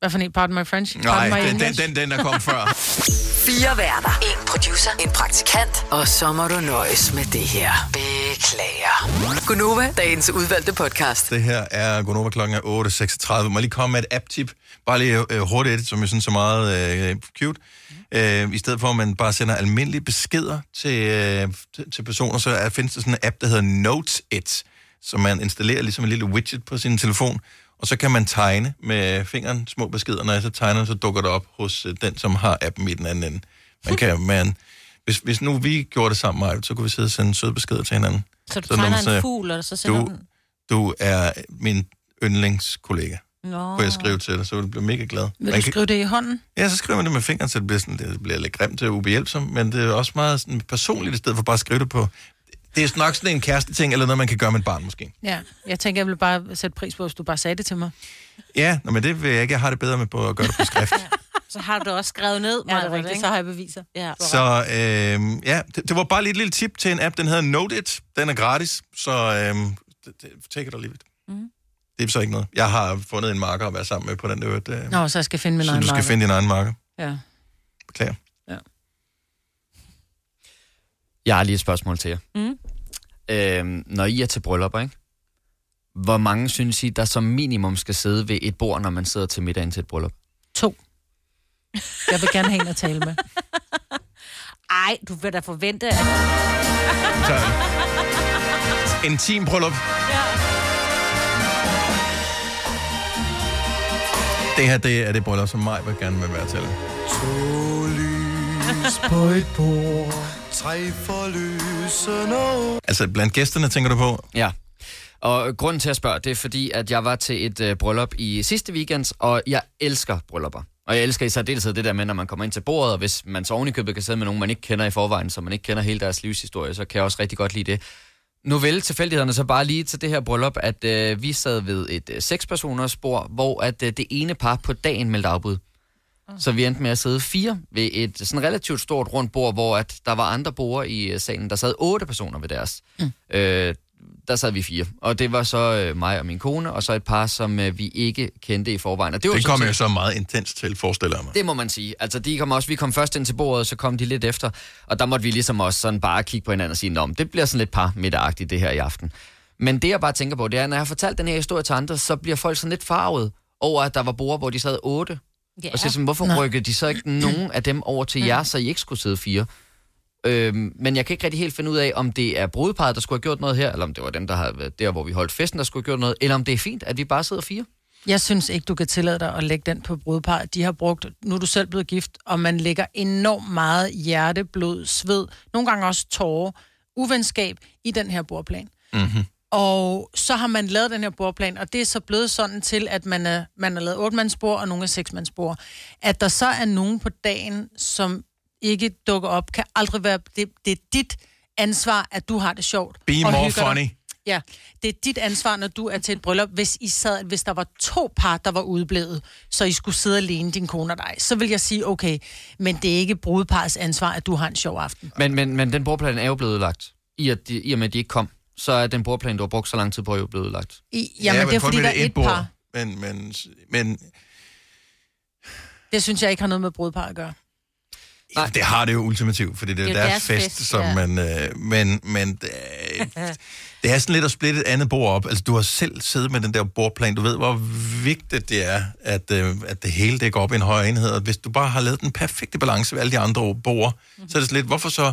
Hvad for en? Pardon my French? Nej, Pardon my den, den, den, den, der kom før. Fire værter. En producer. En praktikant. Og så må du nøjes med det her. Beklager. Gunova, dagens udvalgte podcast. Det her er Gonova klokken er 8.36. Må jeg lige komme med et app-tip? Bare lige øh, hurtigt, som jeg synes er meget øh, cute. Øh, I stedet for, at man bare sender almindelige beskeder til, øh, til, til personer, så er, findes der sådan en app, der hedder Notes-It, som man installerer ligesom en lille widget på sin telefon, og så kan man tegne med fingeren små beskeder. Når jeg så tegner, så dukker det op hos øh, den, som har appen i den anden ende. Man kan, man, hvis, hvis nu vi gjorde det sammen, Maja, så kunne vi sidde og sende søde beskeder til hinanden. Så du Så tegner siger, en fugl, og så sender du, den... du er min yndlingskollega. Nå. Kunne jeg skrive til dig, så vil du blive mega glad. Vil Man du kan- skrive det i hånden? Ja, så skriver man det med fingeren, så det bliver, sådan, det bliver lidt grimt og ubehjælpsomt, men det er også meget sådan personligt, i stedet for bare at skrive det på... Det er nok sådan en kæreste ting, eller noget, man kan gøre med et barn måske. Ja, jeg tænker, jeg vil bare sætte pris på, hvis du bare sagde det til mig. Ja, nå, men det vil jeg ikke. Jeg har det bedre med på at gøre det på skrift. Så har du også skrevet ned, Ja, det rigtigt. Så har jeg beviser. Ja. så øh, ja, det, det, var bare lige et lille tip til en app, den hedder Note-It. Den er gratis, så øh, det, det, take it or leave it. Mhm. Det er så ikke noget. Jeg har fundet en marker at være sammen med på den der. Øh, Nå, så jeg skal finde min så egen du skal marker. finde din egen marker. Ja. Beklager. Jeg har lige et spørgsmål til jer. Mm. Øhm, når I er til bryllupper, ikke? Hvor mange synes I, der som minimum skal sidde ved et bord, når man sidder til middagen til et bryllup? To. Jeg vil gerne have en at tale med. Ej, du vil da forvente, at... Så, intim bryllup. Det her, det er det bryllup, som mig vil gerne vil være til. To lys på et bord, tre for lysende Altså, blandt gæsterne, tænker du på? Ja. Og grunden til at spørge, det er fordi, at jeg var til et øh, bryllup i sidste weekend, og jeg elsker bryllupper. Og jeg elsker i særdeleshed det der med, når man kommer ind til bordet, og hvis man så ovenikøbet kan sidde med nogen, man ikke kender i forvejen, så man ikke kender hele deres livshistorie, så kan jeg også rigtig godt lide det. Nu vil tilfældighederne så bare lige til det her bryllup, at øh, vi sad ved et øh, sekspersoners bord, hvor at øh, det ene par på dagen meldte afbud. Så vi endte med at sidde fire ved et sådan relativt stort rundt bord, hvor at der var andre borde i øh, salen. Der sad otte personer ved deres. Mm. Øh, der sad vi fire. Og det var så øh, mig og min kone, og så et par, som øh, vi ikke kendte i forvejen. Og Det, var det sådan kom jeg så meget intens til, forestiller jeg mig. det må man sige. Altså, de kom også, vi kom først ind til bordet, så kom de lidt efter, og der måtte vi ligesom også sådan bare kigge på hinanden og sige, men det bliver sådan lidt par middagagtigt det her i aften. Men det jeg bare tænker på, det er, når jeg har fortalt den her historie til andre, så bliver folk sådan lidt farvet over, at der var bord, hvor de sad otte. Ja. Og så sådan, hvorfor Nå. rykkede de så ikke nogen af dem over til jer, så I ikke skulle sidde fire? Øhm, men jeg kan ikke rigtig helt finde ud af, om det er brudeparret, der skulle have gjort noget her, eller om det var dem, der har været der, hvor vi holdt festen, der skulle have gjort noget, eller om det er fint, at vi bare sidder fire. Jeg synes ikke, du kan tillade dig at lægge den på brudepar. De har brugt, nu er du selv blevet gift, og man lægger enormt meget hjerte, blod, sved, nogle gange også tårer, uvenskab i den her bordplan. Mm-hmm. Og så har man lavet den her bordplan, og det er så blevet sådan til, at man er, man har lavet otte og nogle er seksmandsbord. At der så er nogen på dagen, som ikke dukker op, kan aldrig være... Det, det er dit ansvar, at du har det sjovt. Be og more hygger dig. funny. Ja, det er dit ansvar, når du er til et bryllup. Hvis, I sad, hvis der var to par, der var udeblevet, så I skulle sidde alene, din kone og dig, så vil jeg sige, okay, men det er ikke brudeparets ansvar, at du har en sjov aften. Men, men, men den bordplan er jo blevet ødelagt. I, at de, I og med, at de ikke kom, så er den bordplan, du har brugt så lang tid på, jo blevet ødelagt. I, jamen, ja, det er fordi, der er det et bord. par. Men, men, men Det synes jeg ikke har noget med brudepar at gøre. Nej. det har det jo ultimativt, fordi det er, Det er er jo deres deres fest, fest, som ja. man... Øh, men men øh, det er sådan lidt at splitte et andet bord op. Altså, du har selv siddet med den der bordplan. Du ved, hvor vigtigt det er, at, øh, at det hele det går op i en højere enhed. Og hvis du bare har lavet den perfekte balance ved alle de andre bord, mm-hmm. så er det sådan lidt, hvorfor så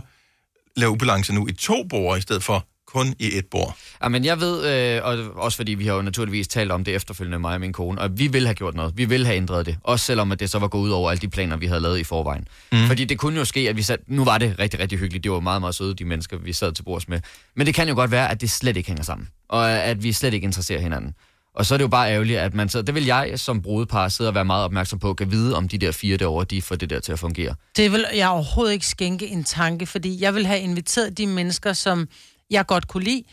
lave ubalance nu i to bord, i stedet for kun i et bord? Ja, men jeg ved, øh, og også fordi vi har jo naturligvis talt om det efterfølgende, mig og min kone, og vi vil have gjort noget. Vi vil have ændret det. Også selvom at det så var gået ud over alle de planer, vi havde lavet i forvejen. Mm. Fordi det kunne jo ske, at vi sat, nu var det rigtig, rigtig hyggeligt. Det var meget, meget søde, de mennesker, vi sad til bords med. Men det kan jo godt være, at det slet ikke hænger sammen. Og at vi slet ikke interesserer hinanden. Og så er det jo bare ærgerligt, at man sidder, det vil jeg som brudepar sidde og være meget opmærksom på, kan vide om de der fire derovre, de får det der til at fungere. Det vil jeg overhovedet ikke skænke en tanke, fordi jeg vil have inviteret de mennesker, som jeg godt kunne lide,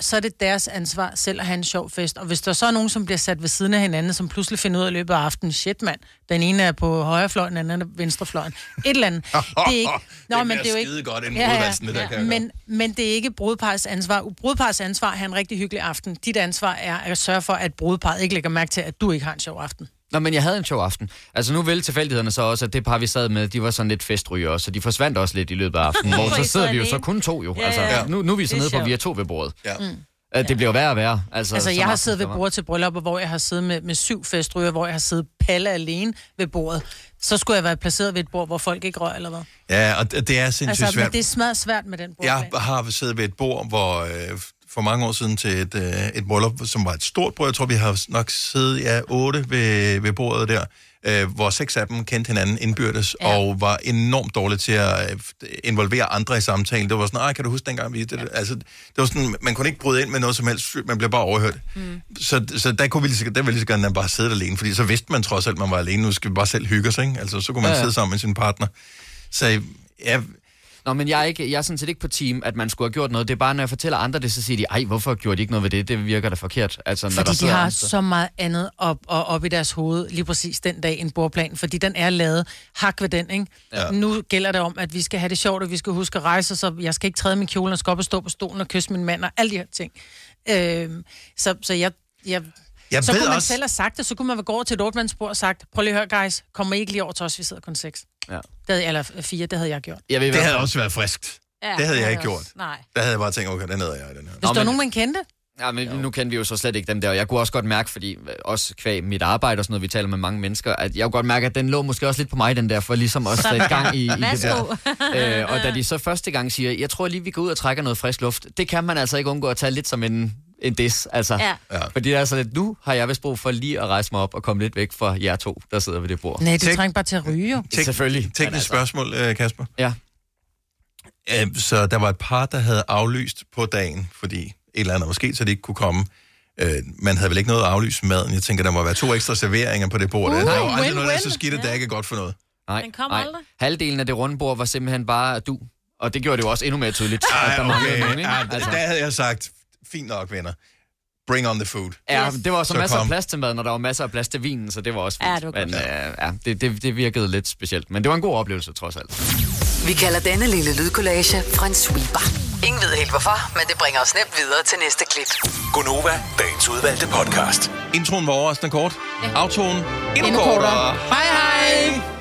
så er det deres ansvar selv at have en sjov fest. Og hvis der så er nogen, som bliver sat ved siden af hinanden, som pludselig finder ud af løbet af aftenen, shit mand, den ene er på højre fløjen, den anden er på venstre fløjen. Et eller andet. Det er ikke... Det bliver skide godt inden brudvalsen, det der, kan men, men det er ikke brudepars ansvar. Brudepars ansvar er en rigtig hyggelig aften. Dit ansvar er at sørge for, at brudeparet ikke lægger mærke til, at du ikke har en sjov aften. Nå, men jeg havde en sjov aften. Altså nu vil tilfældighederne så også, at det par, vi sad med, de var sådan lidt festryger også, så de forsvandt også lidt i løbet af aftenen. hvor så sidder sad vi jo så kun to jo. Ja, Altså, ja. nu, nu er vi så nede på, at vi er to ved bordet. Ja. Mm. At det bliver værre og værre. Altså, Altså, jeg har siddet ved bordet til bryllupper, hvor jeg har siddet med, med syv festryger, hvor jeg har siddet palle alene ved bordet. Så skulle jeg være placeret ved et bord, hvor folk ikke røg, eller hvad? Ja, og det er sindssygt Altså, svært. det er smadret svært med den bord. Jeg har siddet ved et bord, hvor øh, for mange år siden til et, øh, et bryllup, som var et stort bord. Jeg tror, vi har nok siddet ja, otte ved, ved bordet der, øh, hvor seks af dem kendte hinanden indbyrdes, ja. og var enormt dårlige til at øh, involvere andre i samtalen. Det var sådan, "Ej, kan du huske dengang vi... Det, altså, det var sådan, man kunne ikke bryde ind med noget som helst, man blev bare overhørt. Mm. Så, så der kunne vi lige, så- der ville lige så gerne bare sidde alene, fordi så vidste man trods alt, at man var alene. Nu skal vi bare selv hygge os, ikke? Altså, så kunne man Ja, ja, ja. sidde sammen med sin partner. Så ja, Nå, men jeg er, ikke, jeg er sådan set ikke på team, at man skulle have gjort noget. Det er bare, når jeg fortæller andre det, så siger de, ej, hvorfor gjorde de ikke noget ved det? Det virker da forkert. Altså, når der Fordi de sidder har andre- så meget andet op, og op i deres hoved lige præcis den dag en bordplan, fordi den er lavet hak ved den, ikke? Ja. Nu gælder det om, at vi skal have det sjovt, og vi skal huske at rejse, så jeg skal ikke træde min kjole, og skal op og stå på stolen og kysse min mand, og alle de her ting. Øhm, så, så jeg... jeg Jeg så kunne man også- selv have sagt det, så kunne man gå over til et otte og sagt, prøv lige at høre, guys, kommer I ikke lige over til os, vi sidder kun seks. Ja. Det havde, eller fire, det havde jeg gjort. Jeg ved, det havde også været friskt. Ja, det havde jeg ikke gjort. nej. Der havde jeg bare tænkt, okay, den hedder jeg i den her. Hvis der var nogen, man kendte, Ja, men nu kendte vi jo så slet ikke dem der, og jeg kunne også godt mærke, fordi øh, også kvæg mit arbejde og sådan noget, vi taler med mange mennesker, at jeg kunne godt mærke, at den lå måske også lidt på mig, den der, for ligesom at sætte gang i, i det Værsgo. der. Øh, og da de så første gang siger, jeg tror lige, vi går ud og trækker noget frisk luft, det kan man altså ikke undgå at tage lidt som en, en dis, altså. Ja. Ja. Fordi det er altså lidt, nu har jeg vist brug for lige at rejse mig op og komme lidt væk fra jer to, der sidder ved det bord. nej, du Tek- trænger bare til at ryge, jo. Tek- Selvfølgelig. Teknisk altså- spørgsmål, øh, Kasper. Ja. Øh, Så der var et par, der havde aflyst på dagen, fordi et eller andet måske, så de ikke kunne komme. Øh, man havde vel ikke noget at aflyse maden. Jeg tænker, der må være to ekstra serveringer på det bord. Uh, der er jo aldrig noget, der er så skidt, at det ikke er godt for noget. Nej, Den kom nej. aldrig. Halvdelen af det runde bord var simpelthen bare du. Og det gjorde det jo også endnu mere tydeligt. at Ej, der manglede okay. nogen, ikke? Ja, Altså. Der havde jeg sagt, fint nok, venner. Bring on the food. Ja, det var også Så masser kom. af plads til maden, og der var masser af plads til vinen, så det var også fint. Ja, det var godt. Men øh, ja, det, det, det virkede lidt specielt. Men det var en god oplevelse, trods alt. Vi kalder denne lille lydkollage Frans sweeper. Ingen ved helt hvorfor, men det bringer os nemt videre til næste klip. Gonova, dagens udvalgte podcast. Introen var overraskende kort. Autoen endnu kortere. Hej, hej!